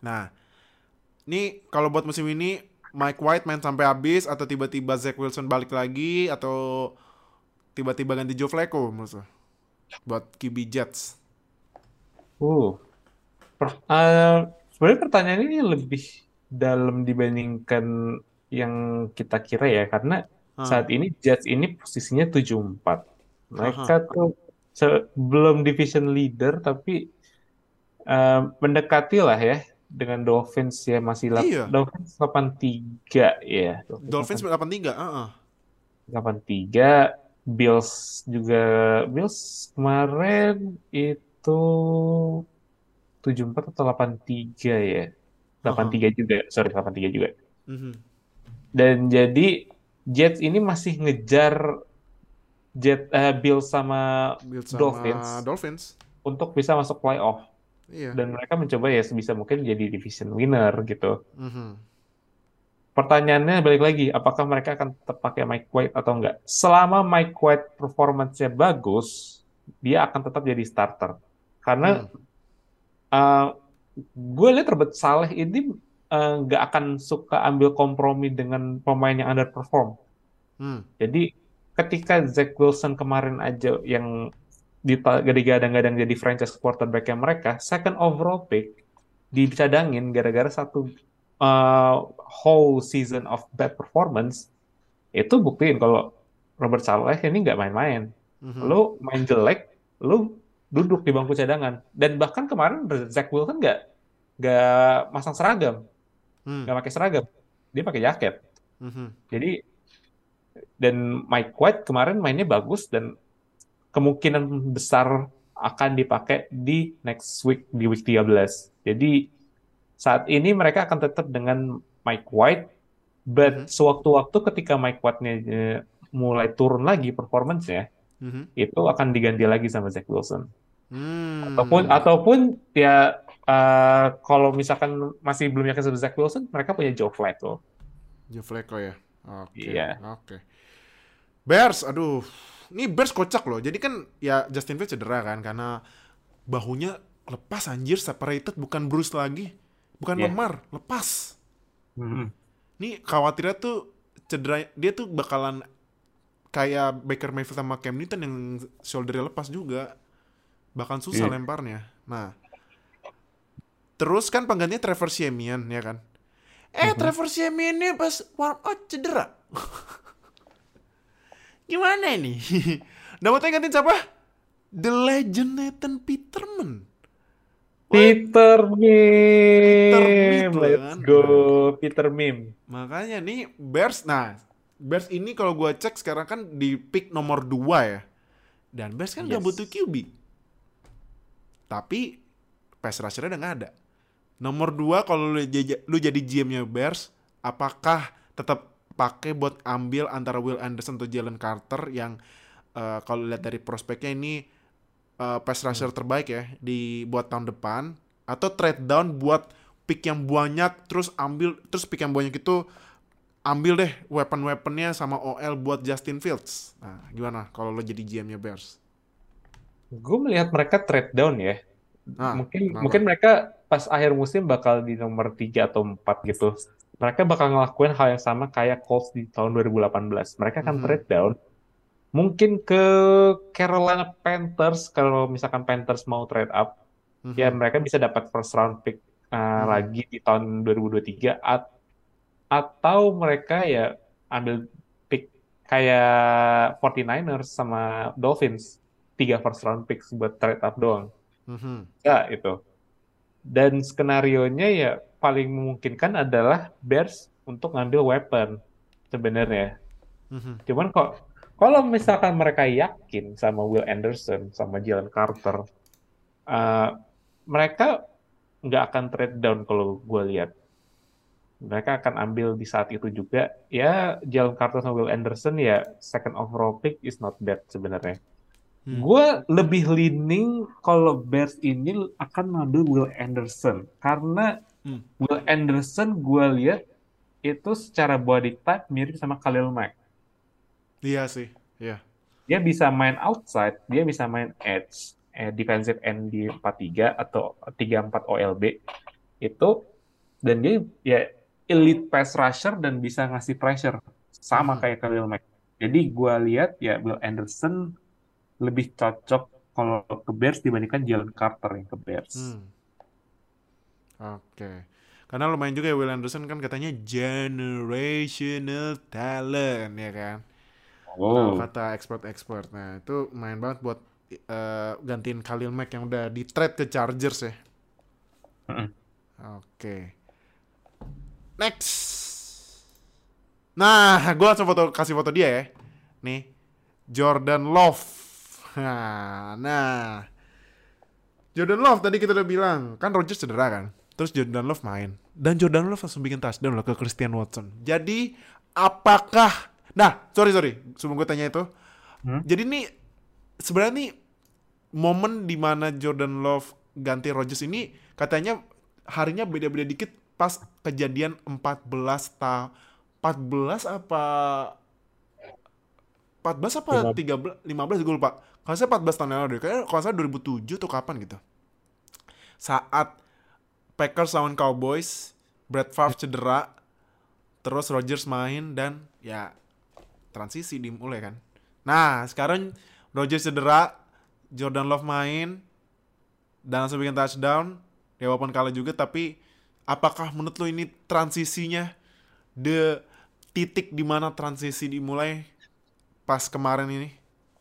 [SPEAKER 2] Nah, ini kalau buat musim ini Mike White main sampai habis atau tiba-tiba Zach Wilson balik lagi atau tiba-tiba ganti Joe Flacco menurut? Buat QB Jets.
[SPEAKER 3] Uh. Per- eh, sebenarnya pertanyaan ini lebih dalam dibandingkan yang kita kira ya karena
[SPEAKER 2] Ah.
[SPEAKER 3] saat ini Jets ini posisinya 7-4. Mereka tuh sebelum division leader tapi eh, mendekati lah ya dengan Dolphins ya masih lap-
[SPEAKER 2] Iya.
[SPEAKER 3] Dolphins 83 ya.
[SPEAKER 2] Dolphins 83, heeh.
[SPEAKER 3] 83 Bills juga Bills kemarin itu 74 atau 83 ya 83 juga sorry 83 juga
[SPEAKER 2] Mhm.
[SPEAKER 3] dan jadi Jets ini masih ngejar Jet eh, Bills sama
[SPEAKER 2] Bills sama
[SPEAKER 3] Dolphins.
[SPEAKER 2] Dolphins.
[SPEAKER 3] untuk bisa masuk playoff
[SPEAKER 2] Iya.
[SPEAKER 3] dan mereka mencoba ya sebisa mungkin jadi division winner gitu
[SPEAKER 2] Mhm.
[SPEAKER 3] Pertanyaannya balik lagi, apakah mereka akan tetap pakai Mike White atau enggak? Selama Mike White performance-nya bagus, dia akan tetap jadi starter. Karena uh, gue lihat Robert Saleh ini uh, nggak akan suka ambil kompromi dengan pemain yang underperform.
[SPEAKER 2] Hmm.
[SPEAKER 3] Jadi ketika Zach Wilson kemarin aja yang digadang-gadang jadi franchise quarterback mereka, second overall pick dicadangin gara-gara satu uh, whole season of bad performance, itu buktiin kalau Robert Saleh ini nggak main-main.
[SPEAKER 2] Mhm.
[SPEAKER 3] Lu main jelek, lu duduk di bangku cadangan. Dan bahkan kemarin Zach Wilson nggak nggak masang seragam,
[SPEAKER 2] Hmm.
[SPEAKER 3] nggak pakai seragam, dia pakai jaket.
[SPEAKER 2] Mhm.
[SPEAKER 3] Jadi dan Mike White kemarin mainnya bagus dan kemungkinan besar akan dipakai di next week di week 13. Jadi saat ini mereka akan tetap dengan Mike White, but
[SPEAKER 2] Mhm.
[SPEAKER 3] sewaktu-waktu ketika Mike White-nya eh, mulai turun lagi performance-nya,
[SPEAKER 2] Mhm.
[SPEAKER 3] itu akan diganti lagi sama Zach Wilson.
[SPEAKER 2] Hmm.
[SPEAKER 3] Ataupun ataupun ya eh, kalau misalkan masih belum yakin sama Zach Wilson, mereka punya Joe Flacco.
[SPEAKER 2] Joe Flacco ya. Oke.
[SPEAKER 3] Iya.
[SPEAKER 2] Oke. Bears, aduh. Ini Bears kocak loh. Jadi kan ya Justin Fields cedera kan karena bahunya lepas anjir separated bukan bruise lagi. Bukan
[SPEAKER 3] Iya.
[SPEAKER 2] memar, lepas.
[SPEAKER 3] Mhm.
[SPEAKER 2] Nih khawatirnya tuh cedera dia tuh bakalan kayak Baker Mayfield sama Cam Newton yang shouldernya lepas juga. Bahkan susah
[SPEAKER 3] Iya.
[SPEAKER 2] lemparnya. Nah. Terus kan penggantinya Trevor Siemian ya kan. Eh,
[SPEAKER 3] Mhm.
[SPEAKER 2] Trevor Siemian ini pas warm up cedera. Gimana ini? Namanya gantiin siapa? The Legend Nathan Peterman.
[SPEAKER 3] Peter Mim,
[SPEAKER 2] Mim,
[SPEAKER 3] let's
[SPEAKER 2] kan?
[SPEAKER 3] go Peter Mim.
[SPEAKER 2] Makanya nih Bears, nah Bears ini kalau gua cek sekarang kan di pick nomor 2 ya. Dan Bears kan
[SPEAKER 3] Yes.
[SPEAKER 2] butuh QB. Tapi pass rusher udah nggak ada. Nomor 2 kalau lu, jadi- lu jadi GM-nya Bears, apakah tetap pakai buat ambil antara Will Anderson atau Jalen Carter yang eh, kalau lihat dari prospeknya ini eh, pass rusher terbaik ya di buat tahun depan atau trade down buat pick yang banyak terus ambil terus pick yang banyak itu ambil deh weapon-weaponnya sama OL buat Justin Fields. Nah, gimana kalau lo jadi GM-nya Bears?
[SPEAKER 3] Gue melihat mereka trade down ya.
[SPEAKER 2] Nah,
[SPEAKER 3] mungkin
[SPEAKER 2] kenapa?
[SPEAKER 3] mungkin mereka pas akhir musim bakal di nomor 3 atau 4 gitu. Mereka bakal ngelakuin hal yang sama kayak Colts di tahun 2018. Mereka akan
[SPEAKER 2] Mhm.
[SPEAKER 3] trade down. Mungkin ke Carolina Panthers kalau misalkan Panthers mau trade up,
[SPEAKER 2] Mhm.
[SPEAKER 3] ya mereka bisa dapat first round pick uh,
[SPEAKER 2] Mhm.
[SPEAKER 3] lagi di tahun 2023 at- atau mereka ya ambil pick kayak 49ers sama Dolphins tiga first round picks buat trade up doang
[SPEAKER 2] Mhm.
[SPEAKER 3] ya itu dan skenario nya ya paling memungkinkan adalah Bears untuk ngambil weapon sebenarnya.
[SPEAKER 2] Mhm.
[SPEAKER 3] cuman kok kalau misalkan mereka yakin sama Will Anderson sama Jalen Carter uh, mereka nggak akan trade down kalau gue lihat. Mereka akan ambil di saat itu juga. Ya Jalen Carter sama Will Anderson ya second overall pick is not bad sebenarnya.
[SPEAKER 2] Hmm.
[SPEAKER 3] Gue lebih leaning kalau Bears ini akan ngambil Will Anderson. Karena
[SPEAKER 2] Hmm.
[SPEAKER 3] Will Anderson gue lihat itu secara body type mirip sama Khalil Mack.
[SPEAKER 2] Iya sih. Iya.
[SPEAKER 3] Dia bisa main outside, dia bisa main edge, eh, defensive end di 4-3 atau 3-4 OLB itu dan dia ya elite pass rusher dan bisa ngasih pressure sama
[SPEAKER 2] Hmm.
[SPEAKER 3] kayak Khalil Mack. Jadi gue lihat ya Will Anderson lebih cocok kalau ke Bears dibandingkan Jalen Carter yang ke Bears.
[SPEAKER 2] Hmm. Oke. Karena lumayan juga ya Will Anderson kan katanya generational talent ya kan.
[SPEAKER 3] Oh,
[SPEAKER 2] kata expert-expert. Nah, itu main banget buat eh, gantiin Khalil Mack yang udah di trade ke Chargers ya.
[SPEAKER 3] Mm-mm.
[SPEAKER 2] Oke. Next. Nah, gue langsung foto kasih foto dia ya. Nih, Jordan Love. Nah, nah. Jordan Love tadi kita udah bilang, kan Rodgers cedera kan. Terus Jordan Love main. Dan Jordan Love langsung bikin touchdown loh ke Christian Watson. Jadi, apakah... Nah, sorry, sorry. Sebelum gue tanya itu.
[SPEAKER 3] Hmm?
[SPEAKER 2] Jadi nih, sebenarnya nih, momen di mana Jordan Love ganti Rodgers ini, katanya harinya beda-beda dikit pas kejadian 14 ta 14 apa 14 apa
[SPEAKER 3] Lima-
[SPEAKER 2] 13 15 gue lupa. Kalau saya 14 tahun yang lalu deh. Kayaknya kalau saya 2007 tuh kapan gitu. Saat Packers lawan Cowboys, Brett Favre cedera, terus Rodgers main dan ya transisi dimulai kan. Nah, sekarang Rodgers cedera, Jordan Love main dan langsung bikin touchdown. Ya walaupun kalah juga tapi apakah menurut lo ini transisinya the titik di mana transisi dimulai pas kemarin ini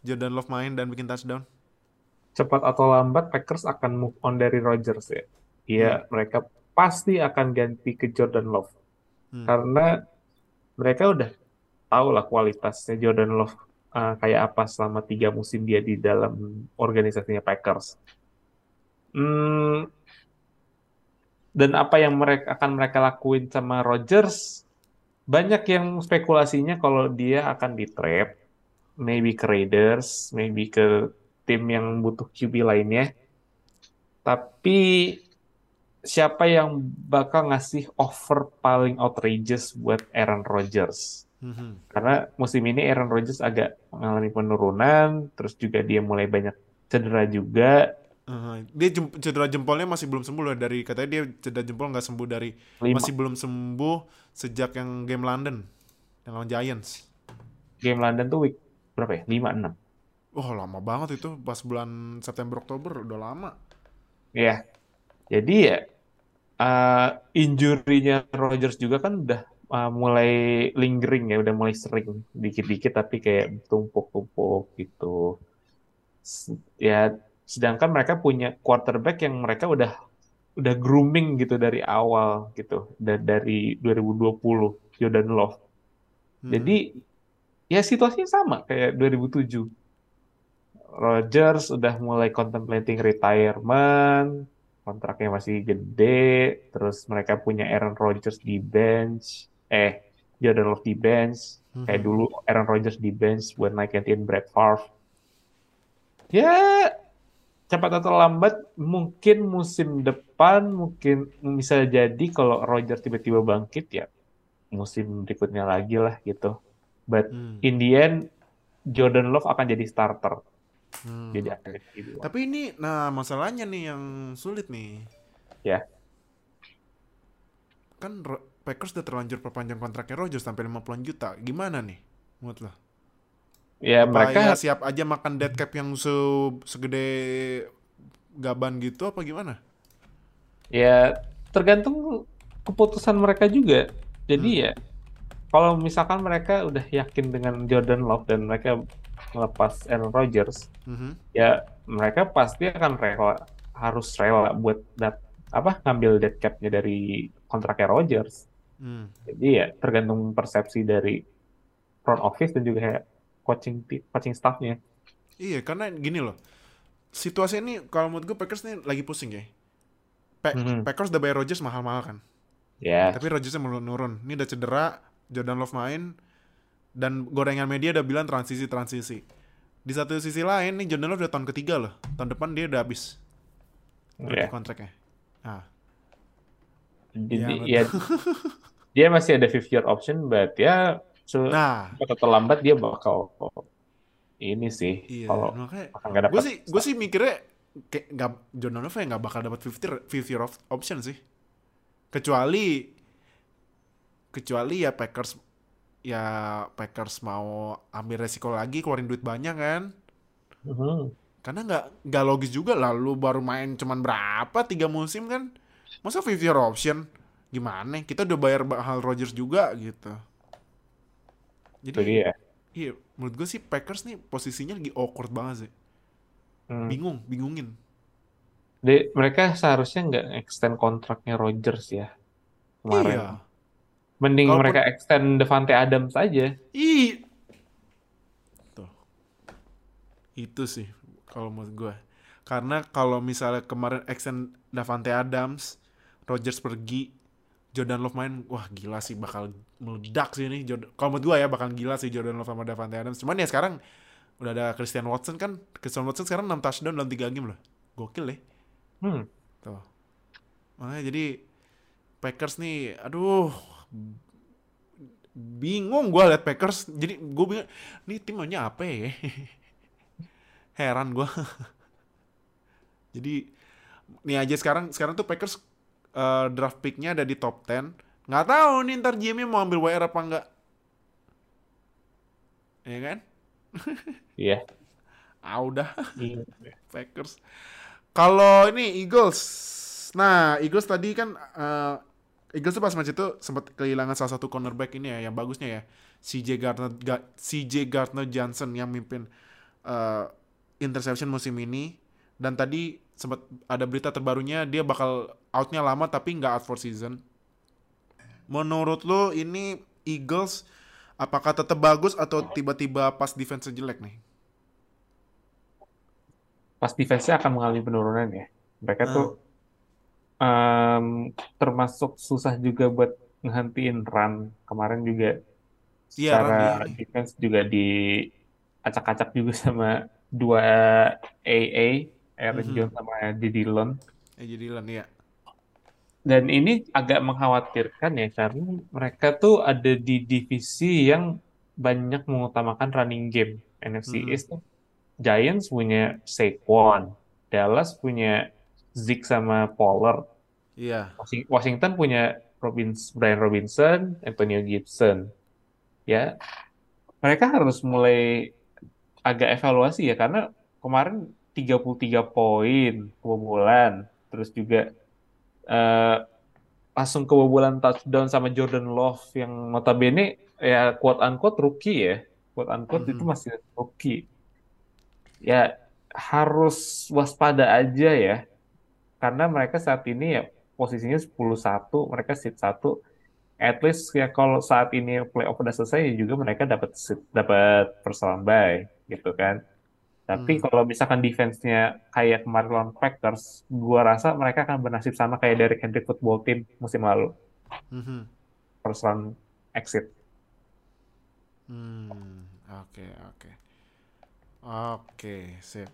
[SPEAKER 2] Jordan Love main dan bikin touchdown?
[SPEAKER 3] cepat atau lambat Packers akan move on dari Rodgers ya. Iya, mereka pasti akan ganti ke Jordan Love.
[SPEAKER 2] Hmm.
[SPEAKER 3] Karena mereka udah tahu lah kualitasnya Jordan Love uh, kayak apa selama tiga musim dia di dalam organisasinya Packers. Hmm, dan apa yang mereka akan mereka lakuin sama Rodgers, banyak yang spekulasinya kalau dia akan di trade, maybe ke Raiders, maybe ke tim yang butuh QB lainnya. Tapi siapa yang bakal ngasih offer paling outrageous buat Aaron Rodgers?
[SPEAKER 2] Mhm.
[SPEAKER 3] Karena musim ini Aaron Rodgers agak mengalami penurunan, terus juga dia mulai banyak cedera juga.
[SPEAKER 2] Uh, dia jem- cedera jempolnya masih belum sembuh loh dari katanya dia cedera jempol nggak sembuh dari
[SPEAKER 3] Lima
[SPEAKER 2] masih belum sembuh sejak yang game London yang lawan Giants.
[SPEAKER 3] game London tuh week berapa ya? 5-6.
[SPEAKER 2] Wah lama banget itu pas bulan September Oktober udah lama.
[SPEAKER 3] Ya. Jadi ya uh, injury-nya Rodgers juga kan udah uh, mulai lingering ya, udah mulai sering dikit-dikit tapi kayak tumpuk-tumpuk gitu. Ya, sedangkan mereka punya quarterback yang mereka udah udah grooming gitu dari awal gitu, dari 2020 Jordan Love. Hmm. Jadi ya situasinya sama kayak 2007. Rodgers udah mulai contemplating retirement, kontraknya masih gede, terus mereka punya Aaron Rodgers di bench, eh Jordan Love di bench, mm-hmm. kayak dulu Aaron Rodgers di bench buat naikin Brett Favre. Ya cepat atau lambat mungkin musim depan mungkin bisa jadi kalau Rodgers tiba-tiba bangkit ya musim berikutnya lagi lah gitu. But hmm. in the end Jordan Love akan jadi starter.
[SPEAKER 2] Hmm, Jadi okay. Tapi ini, nah masalahnya nih yang sulit nih.
[SPEAKER 3] Ya.
[SPEAKER 2] Kan Packers udah terlanjur perpanjang kontraknya Rodgers sampai 50 juta. Gimana nih menurut lo?
[SPEAKER 3] Ya apa mereka
[SPEAKER 2] ya siap aja makan dead cap yang se segede gaban gitu apa gimana?
[SPEAKER 3] Ya tergantung keputusan mereka juga. Jadi hmm. ya kalau misalkan mereka udah yakin dengan Jordan Love dan mereka melepas Aaron Rodgers, mm-hmm. ya mereka pasti akan rela harus rela buat dat apa ngambil dead capnya dari kontraknya Rodgers. Mm. Jadi ya tergantung persepsi dari front office dan juga coaching coaching staffnya.
[SPEAKER 2] Iya, karena gini loh. Situasi ini kalau menurut gue Packers ini lagi pusing ya. Pa- mm-hmm. Packers udah bayar Rodgers mahal-mahal kan.
[SPEAKER 3] Ya. Yeah.
[SPEAKER 2] Tapi Rodgersnya menurun. Ini udah cedera, Jordan Love main, dan gorengan media udah bilang transisi transisi. Di satu sisi lain nih Jordan Love udah tahun ketiga loh. Tahun depan dia udah habis. Yeah. kontraknya? Nah
[SPEAKER 3] jadi ya, ya dia masih ada fifth year option but ya so, nah. atau lambat dia bakal ini sih
[SPEAKER 2] iya, kalau makanya gue sih gue sih mikirnya kayak nggak Jordan Love ya nggak bakal dapat fifth year fifth year option sih. Kecuali kecuali ya Packers ya Packers mau ambil resiko lagi keluarin duit banyak kan? Uh-huh. karena nggak nggak logis juga lah lu baru main cuman berapa tiga musim kan? Masa fifth year option? Gimana? Kita udah bayar hal Rogers juga gitu. Jadi
[SPEAKER 3] iya.
[SPEAKER 2] iya menurut gue sih Packers nih posisinya lagi awkward banget sih. Hmm. bingung bingungin.
[SPEAKER 3] De, mereka seharusnya nggak extend kontraknya Rogers ya kemarin. Iya Mending Kalaupun... mereka extend Devante Adams aja.
[SPEAKER 2] Ih. Tuh. Itu sih kalau menurut gue. Karena kalau misalnya kemarin extend Devante Adams, Rodgers pergi, Jordan Love main, wah gila sih bakal meledak sih ini. Kalau menurut gue ya bakal gila sih Jordan Love sama Devante Adams. Cuman ya sekarang udah ada Christian Watson kan. Christian Watson sekarang 6 touchdown dalam 3 game loh. Gokil deh.
[SPEAKER 3] Hmm.
[SPEAKER 2] Tuh. Makanya jadi Packers nih, aduh bingung gue liat Packers jadi gue bingung nih tim maunya apa ya? Heran gue jadi nih aja sekarang sekarang tuh Packers uh, draft picknya ada di top 10 nggak tahu nih ntar GM mau ambil WR apa enggak ya kan?
[SPEAKER 3] Iya.
[SPEAKER 2] Yeah. ah udah. Iya. Packers. Kalau ini Eagles. Nah Eagles tadi kan uh, Eagles tuh pas match itu sempat kehilangan salah satu cornerback ini ya yang bagusnya ya CJ Gardner CJ Gardner Johnson yang mimpin uh, interception musim ini dan tadi sempat ada berita terbarunya dia bakal outnya lama tapi nggak out for season. Menurut lo ini Eagles apakah tetap bagus atau tiba-tiba pas defense jelek nih?
[SPEAKER 3] Pas defense-nya akan mengalami penurunan ya. Mereka uh. tuh um, termasuk susah juga buat ngehentiin run kemarin juga ya, secara defense juga di acak-acak juga sama dua AA Aaron mm -hmm. Jones sama Dillon.
[SPEAKER 2] AJ Dillon ya.
[SPEAKER 3] Dan ini agak mengkhawatirkan ya karena mereka tuh ada di divisi yang banyak mengutamakan running game. NFC -hmm. East Giants punya Saquon, Dallas punya Zeke sama Pollard.
[SPEAKER 2] Iya.
[SPEAKER 3] Washington punya Robins, Brian Robinson, Antonio Gibson. Ya, mereka harus mulai agak evaluasi ya karena kemarin 33 poin kebobolan, terus juga uh, langsung kebobolan touchdown sama Jordan Love yang notabene ya quote unquote rookie ya. Quote unquote
[SPEAKER 2] Mhm.
[SPEAKER 3] itu masih rookie. Ya harus waspada aja ya. Karena mereka saat ini ya posisinya 10-1, mereka seed 1. At least ya kalau saat ini playoff udah selesai ya juga mereka dapat dapat round bye gitu kan. Tapi
[SPEAKER 2] Hmm.
[SPEAKER 3] kalau misalkan defense-nya kayak kemarin lawan Packers, gua rasa mereka akan bernasib sama kayak Derrick Henry football team musim lalu, first round exit.
[SPEAKER 2] Hmm, oke oke. Oke, sip.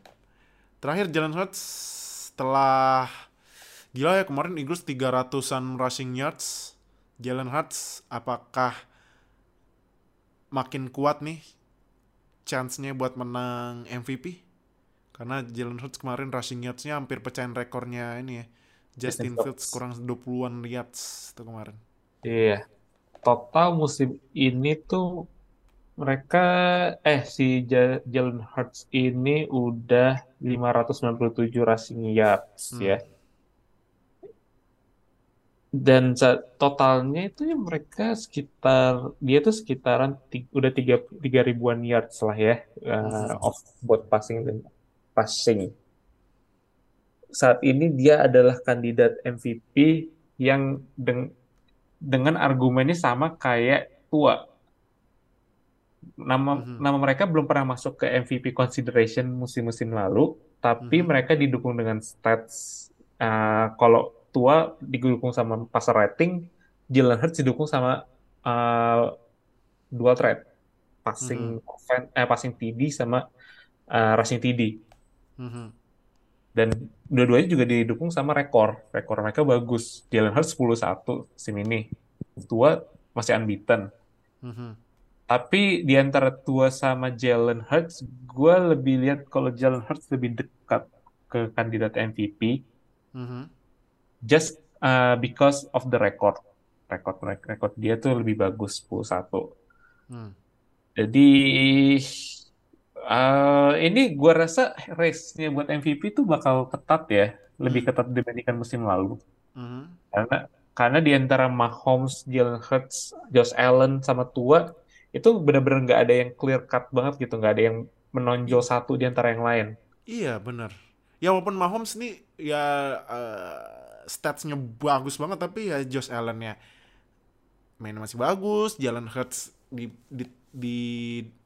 [SPEAKER 2] Terakhir Jalen Hurts setelah gila ya kemarin Eagles 300-an rushing yards. Jalen Hurts apakah makin kuat nih chance-nya buat menang MVP? Karena Jalen Hurts kemarin rushing yards-nya hampir pecahin rekornya ini ya. Justin Fields kurang 20-an yards itu kemarin.
[SPEAKER 3] Iya. Total musim ini tuh mereka eh si Ja- Jalen Hurts ini udah 597 rushing yards
[SPEAKER 2] Hmm.
[SPEAKER 3] ya. Dan totalnya itu ya mereka sekitar dia tuh sekitaran udah tiga tiga ribuan yards lah ya uh, off both passing dan passing. Saat ini dia adalah kandidat MVP yang deng- dengan argumennya sama kayak tua. Nama
[SPEAKER 2] Mhm.
[SPEAKER 3] nama mereka belum pernah masuk ke MVP consideration musim-musim lalu, tapi
[SPEAKER 2] Mhm.
[SPEAKER 3] mereka didukung dengan stats. uh, kalau tua didukung sama passer rating, Jalen Hurts didukung sama uh, dual threat, passing offen- eh, passing TD sama uh, rushing TD.
[SPEAKER 2] Mhm.
[SPEAKER 3] Dan dua-duanya juga didukung sama rekor. Rekor mereka bagus. Jalen Hurts 10-1 musim ini. Tua masih unbeaten.
[SPEAKER 2] Mhm.
[SPEAKER 3] Tapi di antara Tua sama Jalen Hurts, gue lebih lihat kalau Jalen Hurts lebih dekat ke kandidat MVP
[SPEAKER 2] Mhm.
[SPEAKER 3] just uh, because of the record. Rekor rekor dia tuh lebih bagus 10-1.
[SPEAKER 2] Hmm.
[SPEAKER 3] Jadi uh, ini gue rasa race-nya buat MVP tuh bakal ketat ya, lebih
[SPEAKER 2] Hmm.
[SPEAKER 3] ketat dibandingkan musim lalu.
[SPEAKER 2] Mhm.
[SPEAKER 3] Karena karena di antara Mahomes, Jalen Hurts, Josh Allen sama Tua itu benar-benar nggak ada yang clear cut banget gitu, nggak ada yang menonjol satu di antara yang lain.
[SPEAKER 2] Iya bener. Ya walaupun Mahomes nih ya eh, statsnya bagus banget tapi ya Josh Allen ya mainnya masih bagus, Jalen Hurts di di di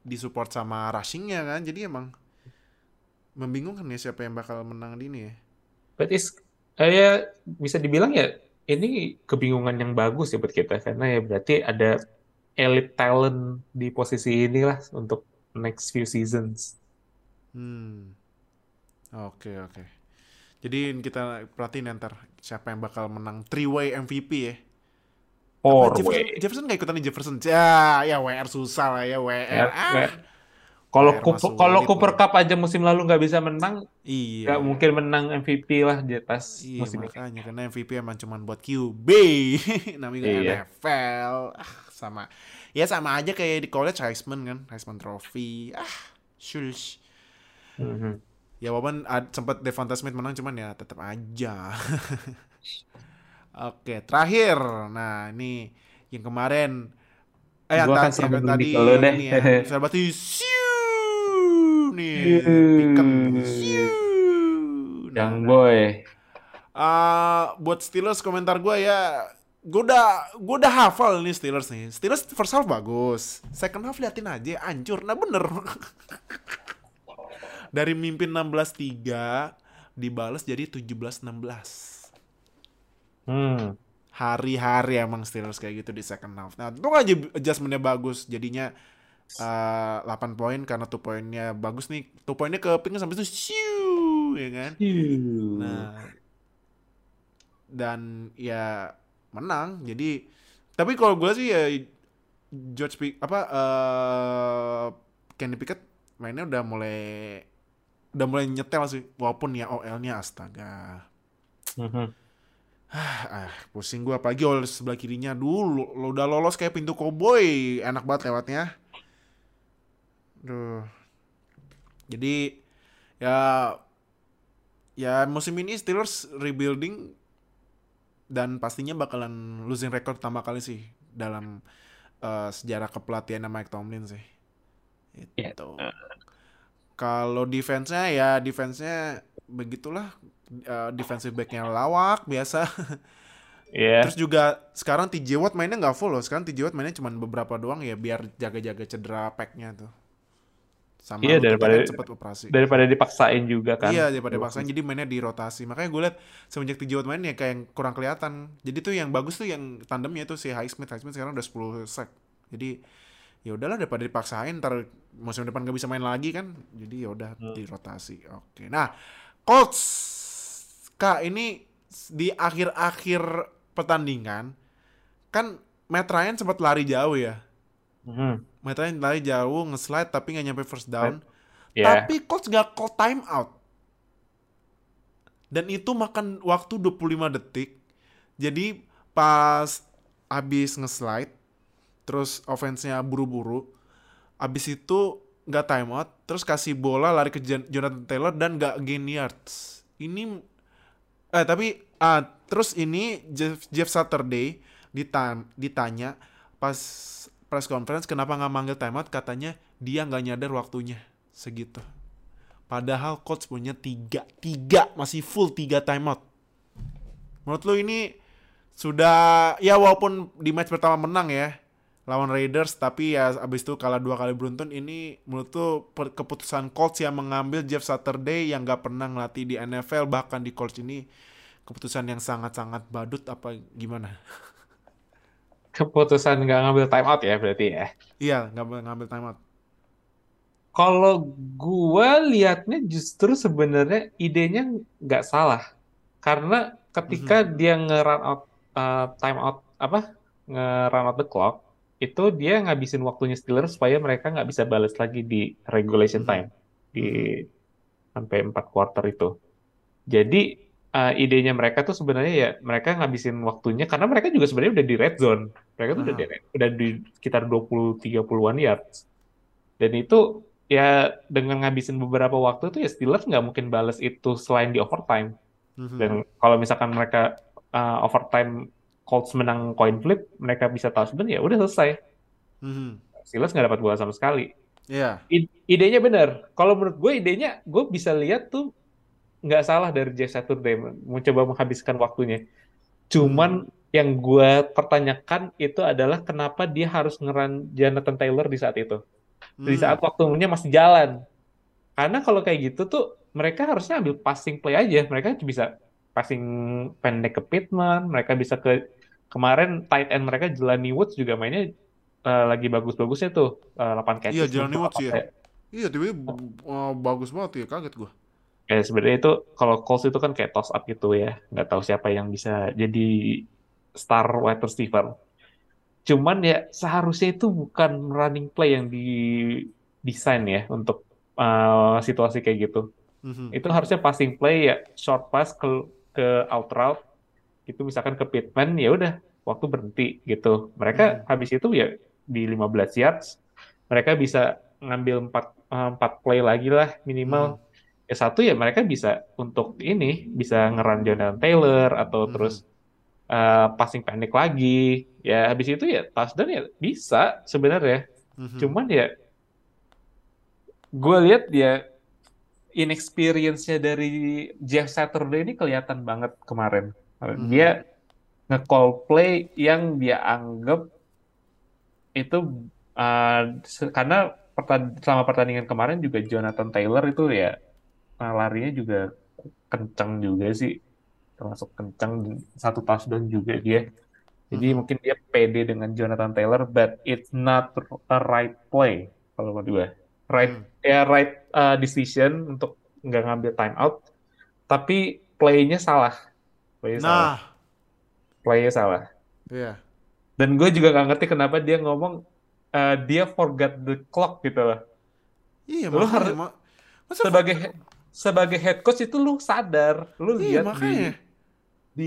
[SPEAKER 2] disupport sama rushingnya kan, jadi emang membingungkan ya siapa yang bakal menang di ini ya.
[SPEAKER 3] But is eh, ya bisa dibilang ya ini kebingungan yang bagus ya buat kita karena ya berarti ada elite talent di posisi inilah untuk next few seasons.
[SPEAKER 2] Hmm. Oke oke. Jadi kita perhatiin ntar siapa yang bakal menang three way MVP ya.
[SPEAKER 3] Four
[SPEAKER 2] Apa, Jefferson,
[SPEAKER 3] way.
[SPEAKER 2] Jefferson gak ikutan nih Jefferson. Ya, ya WR susah lah ya WR.
[SPEAKER 3] Ya,
[SPEAKER 2] ah.
[SPEAKER 3] ya. Kalau kalau Cooper. Cup aja musim lalu nggak bisa menang,
[SPEAKER 2] Iya.
[SPEAKER 3] nggak mungkin menang MVP lah di atas
[SPEAKER 2] Iya
[SPEAKER 3] musim ini.
[SPEAKER 2] makanya karena MVP emang cuma buat QB namanya
[SPEAKER 3] Iya.
[SPEAKER 2] NFL ah sama ya sama aja kayak di college Heisman kan Heisman Trophy ah shush.
[SPEAKER 3] Mhm.
[SPEAKER 2] ya walaupun sempat Devonta Smith menang cuman ya tetap aja. Oke terakhir. Nah ini yang kemarin. Eh yang,
[SPEAKER 3] Gua
[SPEAKER 2] tadi, yang tadi
[SPEAKER 3] deh.
[SPEAKER 2] ini ya. Saya berarti siu nih siu Nah,
[SPEAKER 3] Young boy.
[SPEAKER 2] Ah, buat Steelers komentar gue ya gue udah gue udah hafal nih Steelers nih. Steelers first half bagus. Second half liatin aja hancur. Nah bener. Dari mimpin 16-3 dibalas jadi 17-16
[SPEAKER 3] Hmm.
[SPEAKER 2] hari-hari emang Steelers kayak gitu di second half. Nah itu aja adjustmentnya bagus. Jadinya eh, 8 poin karena tuh poinnya bagus nih. Tuh poinnya ke ping sampai itu siu ya kan? Nah, dan ya menang. Jadi, tapi kalau gue sih ya George Pick apa eh Kenny Pickett mainnya udah mulai udah mulai nyetel sih. Walaupun ya OL-nya astaga.
[SPEAKER 3] Mhm.
[SPEAKER 2] Ah, pusing gue apalagi OL sebelah kirinya dulu lo udah lolos kayak pintu koboi enak banget lewatnya Duh. Jadi ya ya musim ini Steelers rebuilding dan pastinya bakalan losing record pertama kali sih dalam eh, sejarah kepelatihan Mike Tomlin sih. Itu. Kalau defense-nya ya defense-nya begitulah Eh, defensive back-nya lawak biasa.
[SPEAKER 3] Iya.
[SPEAKER 2] Terus juga sekarang TJ Watt mainnya nggak full loh. Sekarang TJ Watt mainnya cuma beberapa doang ya biar jaga-jaga cedera pack-nya tuh. Sama
[SPEAKER 3] Iya, daripada-
[SPEAKER 2] kan cepet operasi.
[SPEAKER 3] Daripada dipaksain juga kan.
[SPEAKER 2] Iya daripada paksain jadi mainnya di rotasi. Makanya gue liat semenjak Watt main ya kayak yang kurang kelihatan. Jadi tuh yang bagus tuh yang tandemnya tuh si Highsmith. Highsmith sekarang udah 10 sack. Jadi ya udahlah daripada dipaksain ntar musim depan gak bisa main lagi kan. Jadi ya udah
[SPEAKER 3] Hmm.
[SPEAKER 2] di rotasi. Oke. Nah, Colts Kak ini di akhir-akhir pertandingan kan Matt Ryan sempat lari jauh ya.
[SPEAKER 3] Mhm.
[SPEAKER 2] Ryan lari jauh, nge-slide tapi nggak nyampe first down.
[SPEAKER 3] Iya.
[SPEAKER 2] Tapi coach gak call time out. Dan itu makan waktu 25 detik. Jadi pas habis nge-slide, terus offense-nya buru-buru, habis itu nggak time out, terus kasih bola lari ke Jon- Jonathan Taylor dan nggak gain yards. Ini eh tapi ah terus ini Jeff, Jeff Saturday ditan- ditanya pas press conference kenapa nggak manggil timeout? Katanya dia nggak nyadar waktunya. Segitu. Padahal coach punya tiga tiga masih full tiga timeout. Menurut lu ini sudah ya walaupun di match pertama menang ya lawan Raiders tapi ya abis itu kalah dua kali beruntun ini menurut tuh keputusan Colts yang mengambil Jeff Saturday yang nggak pernah ngelatih di NFL bahkan di Colts ini keputusan yang sangat-sangat badut apa gimana
[SPEAKER 3] Keputusan nggak ngambil time out ya berarti ya.
[SPEAKER 2] iya nggak boleh ngambil timeout
[SPEAKER 3] Kalau gua liatnya justru sebenarnya idenya nggak salah. Karena ketika dia nge-run out uh, time out apa? Nge-run out the clock, itu dia ngabisin waktunya Steelers supaya mereka nggak bisa balas lagi di regulation
[SPEAKER 2] Mhm.
[SPEAKER 3] time di sampai 4 quarter itu. Jadi uh, idenya mereka tuh sebenarnya ya mereka ngabisin waktunya karena mereka juga sebenarnya udah di red zone. Mereka tuh udah udah di sekitar 20 30-an yards. Dan itu ya dengan ngabisin beberapa waktu tuh ya Steelers nggak mungkin balas itu selain di overtime.
[SPEAKER 2] Mhm.
[SPEAKER 3] Dan kalau misalkan mereka uh, overtime Colts menang coin flip, mereka bisa touchdown ya udah selesai.
[SPEAKER 2] Mhm.
[SPEAKER 3] Steelers nggak dapat bola sama sekali.
[SPEAKER 2] Iya.
[SPEAKER 3] I- idenya benar. Kalau menurut gue idenya gue bisa lihat tuh nggak salah dari Jeff Saturday mau coba menghabiskan waktunya. Cuman yang gue pertanyakan itu adalah kenapa dia harus ngeran Jonathan Taylor di saat itu. Di
[SPEAKER 2] Hmm.
[SPEAKER 3] saat waktunya masih jalan. Karena kalau kayak gitu tuh mereka harusnya ambil passing play aja. Mereka bisa passing pendek ke Pittman, mereka bisa ke kemarin tight end mereka Jelani Woods juga mainnya eh, lagi bagus-bagusnya tuh eh, 8 catches.
[SPEAKER 2] Iya, Jelani Woods.
[SPEAKER 3] 8 catch.
[SPEAKER 2] Iya, tiba-tiba uh, bagus banget ya, kaget gua.
[SPEAKER 3] Ya sebenarnya itu kalau Colts itu kan kayak toss up gitu ya, nggak tahu siapa yang bisa jadi star wide receiver. Cuman ya seharusnya itu bukan running play yang didesain ya untuk uh, situasi kayak gitu.
[SPEAKER 2] Mhm.
[SPEAKER 3] Itu harusnya passing play ya short pass ke ke out route gitu misalkan ke Pittman ya udah waktu berhenti gitu. Mereka habis itu ya di 15 yards mereka bisa ngambil 4 empat play lagi lah minimal. Ya satu ya mereka bisa untuk ini bisa ngeran Jonathan Taylor atau
[SPEAKER 2] Mhm.
[SPEAKER 3] terus uh, passing pendek lagi. Ya habis itu ya touchdown ya bisa sebenarnya.
[SPEAKER 2] Mhm.
[SPEAKER 3] Cuman ya gue lihat ya inexperience-nya dari Jeff Saturday ini kelihatan banget kemarin.
[SPEAKER 2] Mhm.
[SPEAKER 3] Dia nge-call play yang dia anggap itu uh, karena pertan- selama pertandingan kemarin juga Jonathan Taylor itu ya larinya juga kencang juga sih termasuk kencang satu touchdown juga dia. Jadi
[SPEAKER 2] Mhm.
[SPEAKER 3] mungkin dia pede dengan Jonathan Taylor, but it's not a right play kalau menurut gue. Right,
[SPEAKER 2] Hmm.
[SPEAKER 3] ya right uh, decision untuk nggak ngambil time out, tapi playnya salah. Playnya salah.
[SPEAKER 2] Nah,
[SPEAKER 3] Playnya salah.
[SPEAKER 2] iya.
[SPEAKER 3] Dan gue juga nggak ngerti kenapa dia ngomong uh, dia forgot the clock gitu loh.
[SPEAKER 2] Iya,
[SPEAKER 3] Lu
[SPEAKER 2] makanya,
[SPEAKER 3] harus-
[SPEAKER 2] Ma-
[SPEAKER 3] Sebagai sebagai head coach itu lu sadar, lu
[SPEAKER 2] Iya,
[SPEAKER 3] lihat di di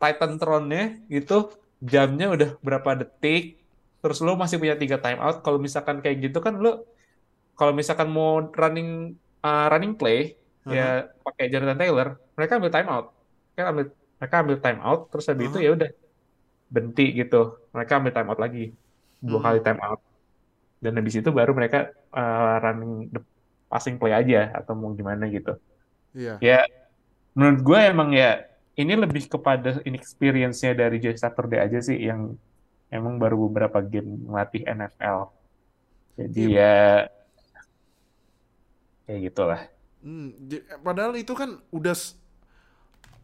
[SPEAKER 3] Titantron-nya gitu jamnya udah berapa detik terus lu masih punya tiga timeout kalau misalkan kayak gitu kan lu kalau misalkan mau running uh, running play ya pakai Jonathan Taylor mereka ambil timeout kan ambil mereka ambil time out terus habis itu
[SPEAKER 2] Uh-huh.
[SPEAKER 3] ya udah berhenti gitu mereka ambil time out lagi dua
[SPEAKER 2] Hmm.
[SPEAKER 3] kali time out dan habis itu baru mereka uh, running the passing play aja atau mau gimana gitu
[SPEAKER 2] Iya.
[SPEAKER 3] ya menurut gue emang ya ini lebih kepada inexperience-nya dari Jeff Saturday aja sih yang emang baru beberapa game ngelatih NFL jadi
[SPEAKER 2] Iya.
[SPEAKER 3] ya kayak gitulah
[SPEAKER 2] Hmm, padahal itu kan udah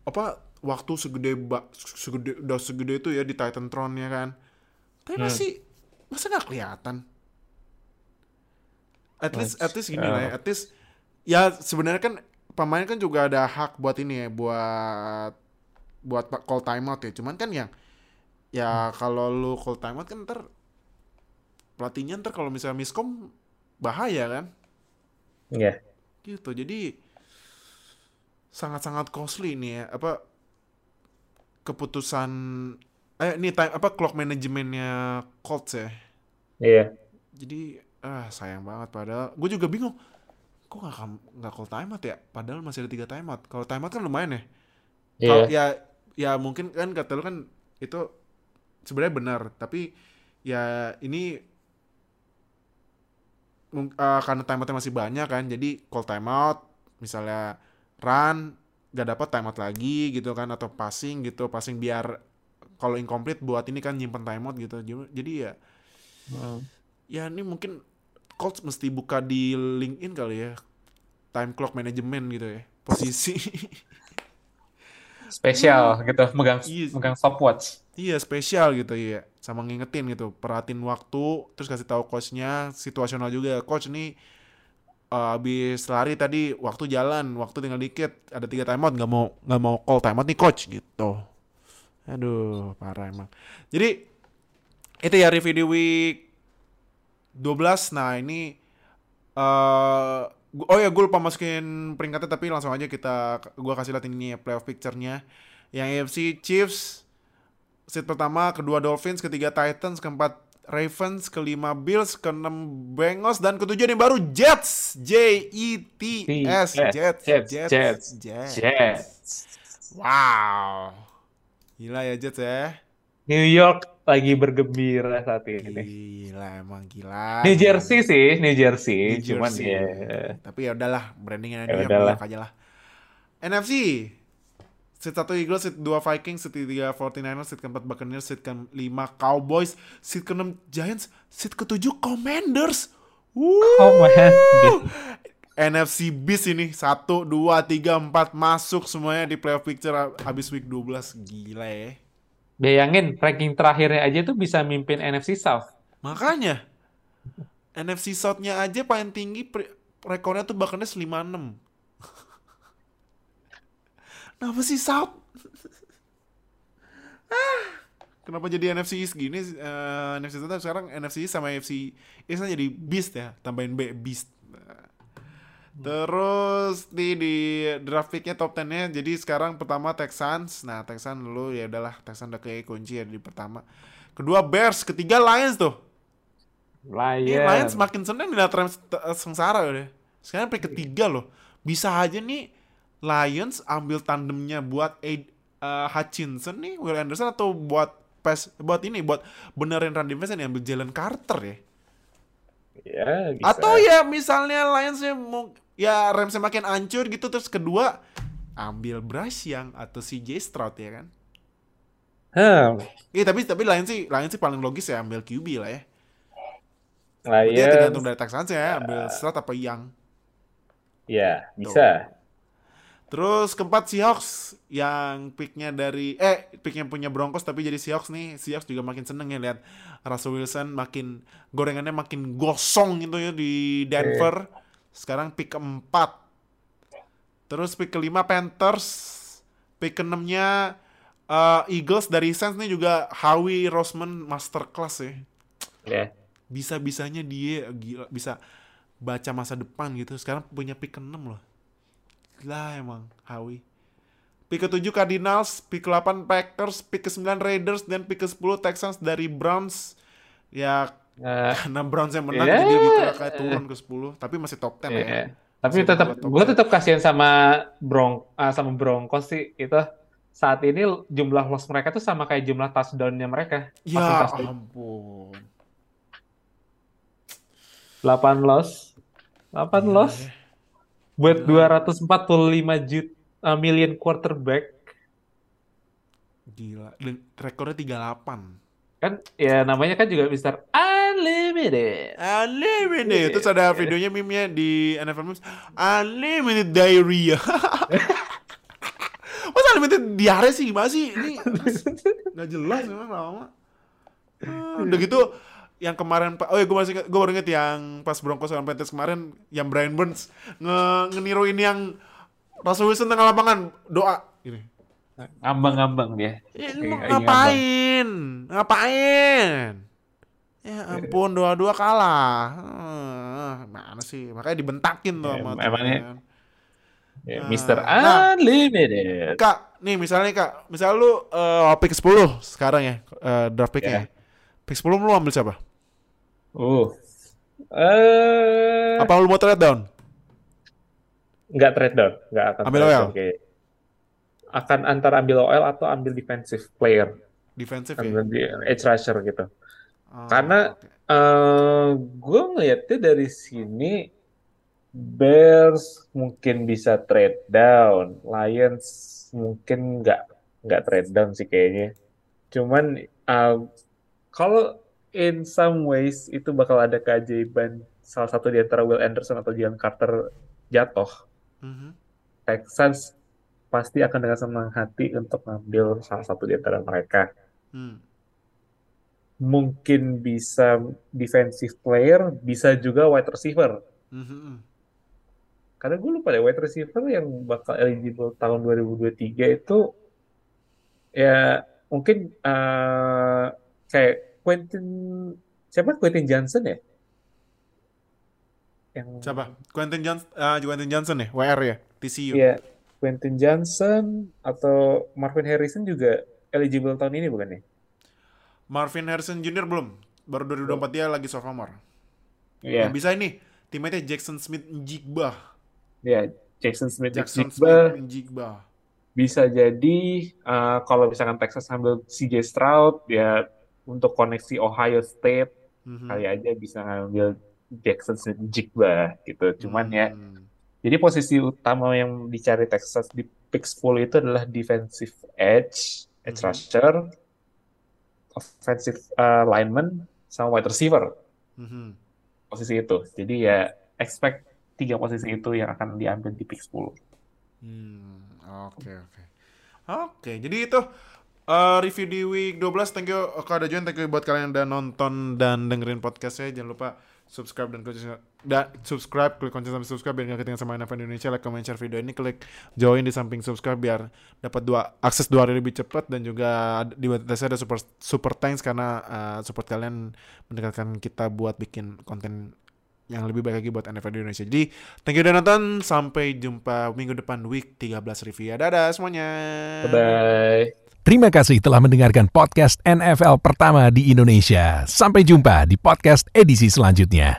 [SPEAKER 2] apa waktu segede ba, segede udah segede itu ya di Titan Throne ya kan. Tapi
[SPEAKER 3] Hmm.
[SPEAKER 2] masih masa nggak kelihatan? At least at least gini lah ya,
[SPEAKER 3] Oh.
[SPEAKER 2] at least ya sebenarnya kan pemain kan juga ada hak buat ini ya, buat buat call timeout ya. Cuman kan yang ya kalau lu call timeout kan ntar pelatihnya ntar kalau misalnya miskom bahaya kan?
[SPEAKER 3] Ya
[SPEAKER 2] gitu. Jadi sangat-sangat costly ini ya. Apa keputusan eh ini time apa clock manajemennya Colts ya.
[SPEAKER 3] Iya.
[SPEAKER 2] Jadi ah sayang banget. Padahal gue juga bingung kok nggak nggak call timeout ya? Padahal masih ada tiga timeout. Kalau timeout kan lumayan ya.
[SPEAKER 3] Iya.
[SPEAKER 2] Kalau ya ya mungkin kan kata lu kan itu sebenarnya benar tapi ya ini eh, karena timeoutnya masih banyak kan jadi call timeout misalnya run gak dapat timeout lagi gitu kan atau passing gitu passing biar kalau incomplete buat ini kan nyimpen timeout gitu Jadi- ya
[SPEAKER 3] Hmm.
[SPEAKER 2] ya ini mungkin Colts mesti buka di LinkedIn kali ya time clock management gitu ya posisi
[SPEAKER 3] spesial gitu megang
[SPEAKER 2] Iya.
[SPEAKER 3] megang stopwatch.
[SPEAKER 2] Iya spesial gitu ya sama ngingetin gitu perhatiin waktu terus kasih tahu coachnya situasional juga. Coach nih eh, habis lari tadi waktu jalan waktu tinggal dikit ada tiga timeout nggak mau nggak mau call timeout nih coach gitu. Aduh parah emang. Jadi itu ya review di week 12 nah ini eh gu- oh ya gue lupa masukin peringkatnya tapi langsung aja kita gua kasih lihat ini playoff picture-nya yang AFC Chiefs seat pertama, kedua Dolphins, ketiga Titans, keempat Ravens, kelima Bills, keenam Bengals, dan ketujuh yang baru Jets. J E T S Jets,
[SPEAKER 3] Jets,
[SPEAKER 2] Jets,
[SPEAKER 3] Jets,
[SPEAKER 2] Jets.
[SPEAKER 3] Jets
[SPEAKER 2] Wow. Gila ya Jets ya.
[SPEAKER 3] New York lagi bergembira saat ini
[SPEAKER 2] Gila emang gila.
[SPEAKER 3] New Jersey sih New Jersey
[SPEAKER 2] New
[SPEAKER 3] cuman
[SPEAKER 2] Jersey.
[SPEAKER 3] ya
[SPEAKER 2] Tapi ya udahlah, brandingnya
[SPEAKER 3] Ya
[SPEAKER 2] New York, York aja lah. NFC. Seat 1 Eagles, seat 2 Vikings, seat 3 49ers, seat keempat Buccaneers, seat ke-5 Cowboys, seat ke-6 Giants, seat ke-7 Commanders. Wuh.
[SPEAKER 3] Commander.
[SPEAKER 2] NFC Beast ini 1, 2, 3, 4 masuk semuanya di playoff picture habis week 12. Gila ya.
[SPEAKER 3] Bayangin ranking terakhirnya aja tuh bisa mimpin NFC South
[SPEAKER 2] Makanya NFC South-nya aja paling tinggi rekornya tuh Buccaneers 56. Kenapa sih South? Ah, Kenapa jadi NFC East gini? Eh, NFC South sekarang NFC East sama NFC East jadi Beast ya, tambahin B Beast. Nah. Terus di di draft picknya top 10-nya jadi sekarang pertama Texans. Nah, Texans dulu ya udahlah Texans udah kayak kunci ya di pertama. Kedua Bears, ketiga Lions tuh.
[SPEAKER 3] Lions
[SPEAKER 2] Lions makin seneng di t- sengsara udah. Sekarang peringkat ketiga loh. Bisa aja nih Lions ambil tandemnya buat Aid, eh, Hutchinson nih, Will Anderson atau buat pass buat ini buat benerin run defense yang ambil Jalen Carter ya.
[SPEAKER 3] ya bisa
[SPEAKER 2] Atau ya misalnya Lionsnya mau ya Ramsnya makin hancur gitu terus kedua ambil Bryce Young atau CJ Stroud ya kan.
[SPEAKER 3] Hmm,
[SPEAKER 2] Iya tapi tapi Lions sih Lions sih paling logis ya ambil QB lah ya. Dia
[SPEAKER 3] Lions
[SPEAKER 2] tergantung dari Texans ya ambil Stroud apa Young.
[SPEAKER 3] ya bisa
[SPEAKER 2] Terus keempat Seahawks yang picknya dari eh picknya punya Broncos tapi jadi Seahawks nih Seahawks juga makin seneng ya lihat Russell Wilson makin gorengannya makin gosong gitu ya di Denver. Sekarang pick keempat. Terus pick kelima Panthers. Pick keenamnya eh, Eagles dari Saints nih juga Howie Roseman masterclass ya.
[SPEAKER 3] ya
[SPEAKER 2] Bisa-bisanya dia gila bisa baca masa depan gitu. Sekarang punya pick keenam loh. Gila emang Howie. Pick ke-7 Cardinals, pick ke-8 Packers, pick ke-9 Raiders, dan pick ke-10 Texans dari Browns. Ya
[SPEAKER 3] Eh,
[SPEAKER 2] karena Browns yang menang
[SPEAKER 3] Ya.
[SPEAKER 2] jadi gitu lah, kayak turun ke 10. Tapi masih top 10 ya.
[SPEAKER 3] Iya. Tapi
[SPEAKER 2] Masih
[SPEAKER 3] tetap gue
[SPEAKER 2] 10.
[SPEAKER 3] tetap kasihan sama Bron ah, sama Broncos sih itu saat ini jumlah loss mereka tuh sama kayak jumlah touchdown-nya mereka.
[SPEAKER 2] Ya
[SPEAKER 3] touchdown.
[SPEAKER 2] ampun.
[SPEAKER 3] 8 loss. 8
[SPEAKER 2] Iya,
[SPEAKER 3] loss
[SPEAKER 2] ya.
[SPEAKER 3] buat
[SPEAKER 2] Gila.
[SPEAKER 3] 245 juta million quarterback.
[SPEAKER 2] Gila. Dan rekornya 38.
[SPEAKER 3] Kan ya namanya kan juga Mr. Unlimited.
[SPEAKER 2] Unlimited. Terus ada videonya meme-nya di NFL Memes. Unlimited diarrhea. Masa unlimited diare sih? Gimana sih? Ini nggak jelas memang lama. Ah, udah gitu yang kemarin oh ya gue masih gue baru inget yang pas Broncos lawan Panthers kemarin yang Brian Burns nge ngeniruin yang Russell Wilson tengah lapangan doa ini
[SPEAKER 3] Ngambang-ngambang dia.
[SPEAKER 2] Ya, ngapain? Ngapain? Ya ampun, dua-dua kalah. Eh, mana sih? Makanya dibentakin tuh
[SPEAKER 3] Ya,
[SPEAKER 2] sama
[SPEAKER 3] emangnya-. Ya, Mr.
[SPEAKER 2] nah.
[SPEAKER 3] Unlimited.
[SPEAKER 2] Kak, nih misalnya Kak, misal lu eh, pick 10 sekarang ya, eh, draft picknya.
[SPEAKER 3] Ya.
[SPEAKER 2] Pick 10 lu ambil siapa?
[SPEAKER 3] Uh. Eh,
[SPEAKER 2] Apa lu mau trade down?
[SPEAKER 3] nggak trade down, nggak akan
[SPEAKER 2] Ambil
[SPEAKER 3] trade
[SPEAKER 2] OL?
[SPEAKER 3] Akan antara ambil OL atau ambil defensive player,
[SPEAKER 2] Defensive ya?
[SPEAKER 3] ambil di edge rusher gitu.
[SPEAKER 2] Oh,
[SPEAKER 3] Karena-
[SPEAKER 2] oke.
[SPEAKER 3] Eh, gue ngeliatnya dari sini Bears mungkin bisa trade down, Lions mungkin nggak nggak trade down sih kayaknya. Cuman eh, kalau in some ways itu bakal ada keajaiban salah satu di antara Will Anderson atau Jalen Carter jatuh,
[SPEAKER 2] Mhm.
[SPEAKER 3] Texans pasti akan dengan senang hati untuk ngambil salah satu di antara mereka.
[SPEAKER 2] Hmm.
[SPEAKER 3] Mungkin bisa defensive player, bisa juga wide receiver.
[SPEAKER 2] Mhm.
[SPEAKER 3] Karena gue lupa deh wide receiver yang bakal eligible tahun 2023 itu ya mungkin eh, kayak Quentin siapa Quentin Johnson ya? Yang
[SPEAKER 2] Siapa? Quentin Johnson, Quentin Johnson ya? WR ya? TCU.
[SPEAKER 3] Iya, Quentin Johnson atau Marvin Harrison juga eligible tahun ini bukan ya?
[SPEAKER 2] Marvin Harrison Jr. belum. Baru 2024 dia lagi sophomore.
[SPEAKER 3] Iya,
[SPEAKER 2] Yang bisa ini, teammate Jackson Smith Njigba.
[SPEAKER 3] iya Jackson Smith
[SPEAKER 2] Jackson
[SPEAKER 3] Jigba
[SPEAKER 2] Smith Njigba.
[SPEAKER 3] bisa jadi eh, kalau misalkan Texas ambil CJ Stroud ya untuk koneksi Ohio State
[SPEAKER 2] Mhm.
[SPEAKER 3] kali aja bisa ngambil Jackson Smith Jigba gitu. Cuman ya,
[SPEAKER 2] Hmm.
[SPEAKER 3] Jadi posisi utama yang dicari Texas di pick 10 itu adalah defensive edge, edge
[SPEAKER 2] Mhm.
[SPEAKER 3] rusher, offensive uh, lineman, sama wide receiver.
[SPEAKER 2] Mhm.
[SPEAKER 3] Posisi itu. Jadi ya expect tiga posisi itu yang akan diambil di pick 10.
[SPEAKER 2] Hmm, Oke, oke. Oke, jadi itu uh, review di week 12. Thank you Kak Dajuan, thank you buat kalian yang udah nonton dan dengerin podcastnya. Jangan lupa subscribe dan kunci dan subscribe, klik kunci sampai subscribe biar nggak ketinggalan sama NFL Indonesia. Like, comment, share video ini, klik join di samping subscribe biar dapat dua akses dua hari lebih cepat dan juga di website ada super super thanks karena uh, support kalian mendekatkan kita buat bikin konten yang lebih baik lagi buat NFL Indonesia. Jadi, thank you udah nonton. Sampai jumpa minggu depan week 13 review. ya. Dadah semuanya.
[SPEAKER 3] Bye-bye.
[SPEAKER 1] Terima kasih telah mendengarkan podcast NFL pertama di Indonesia. Sampai jumpa di podcast edisi selanjutnya.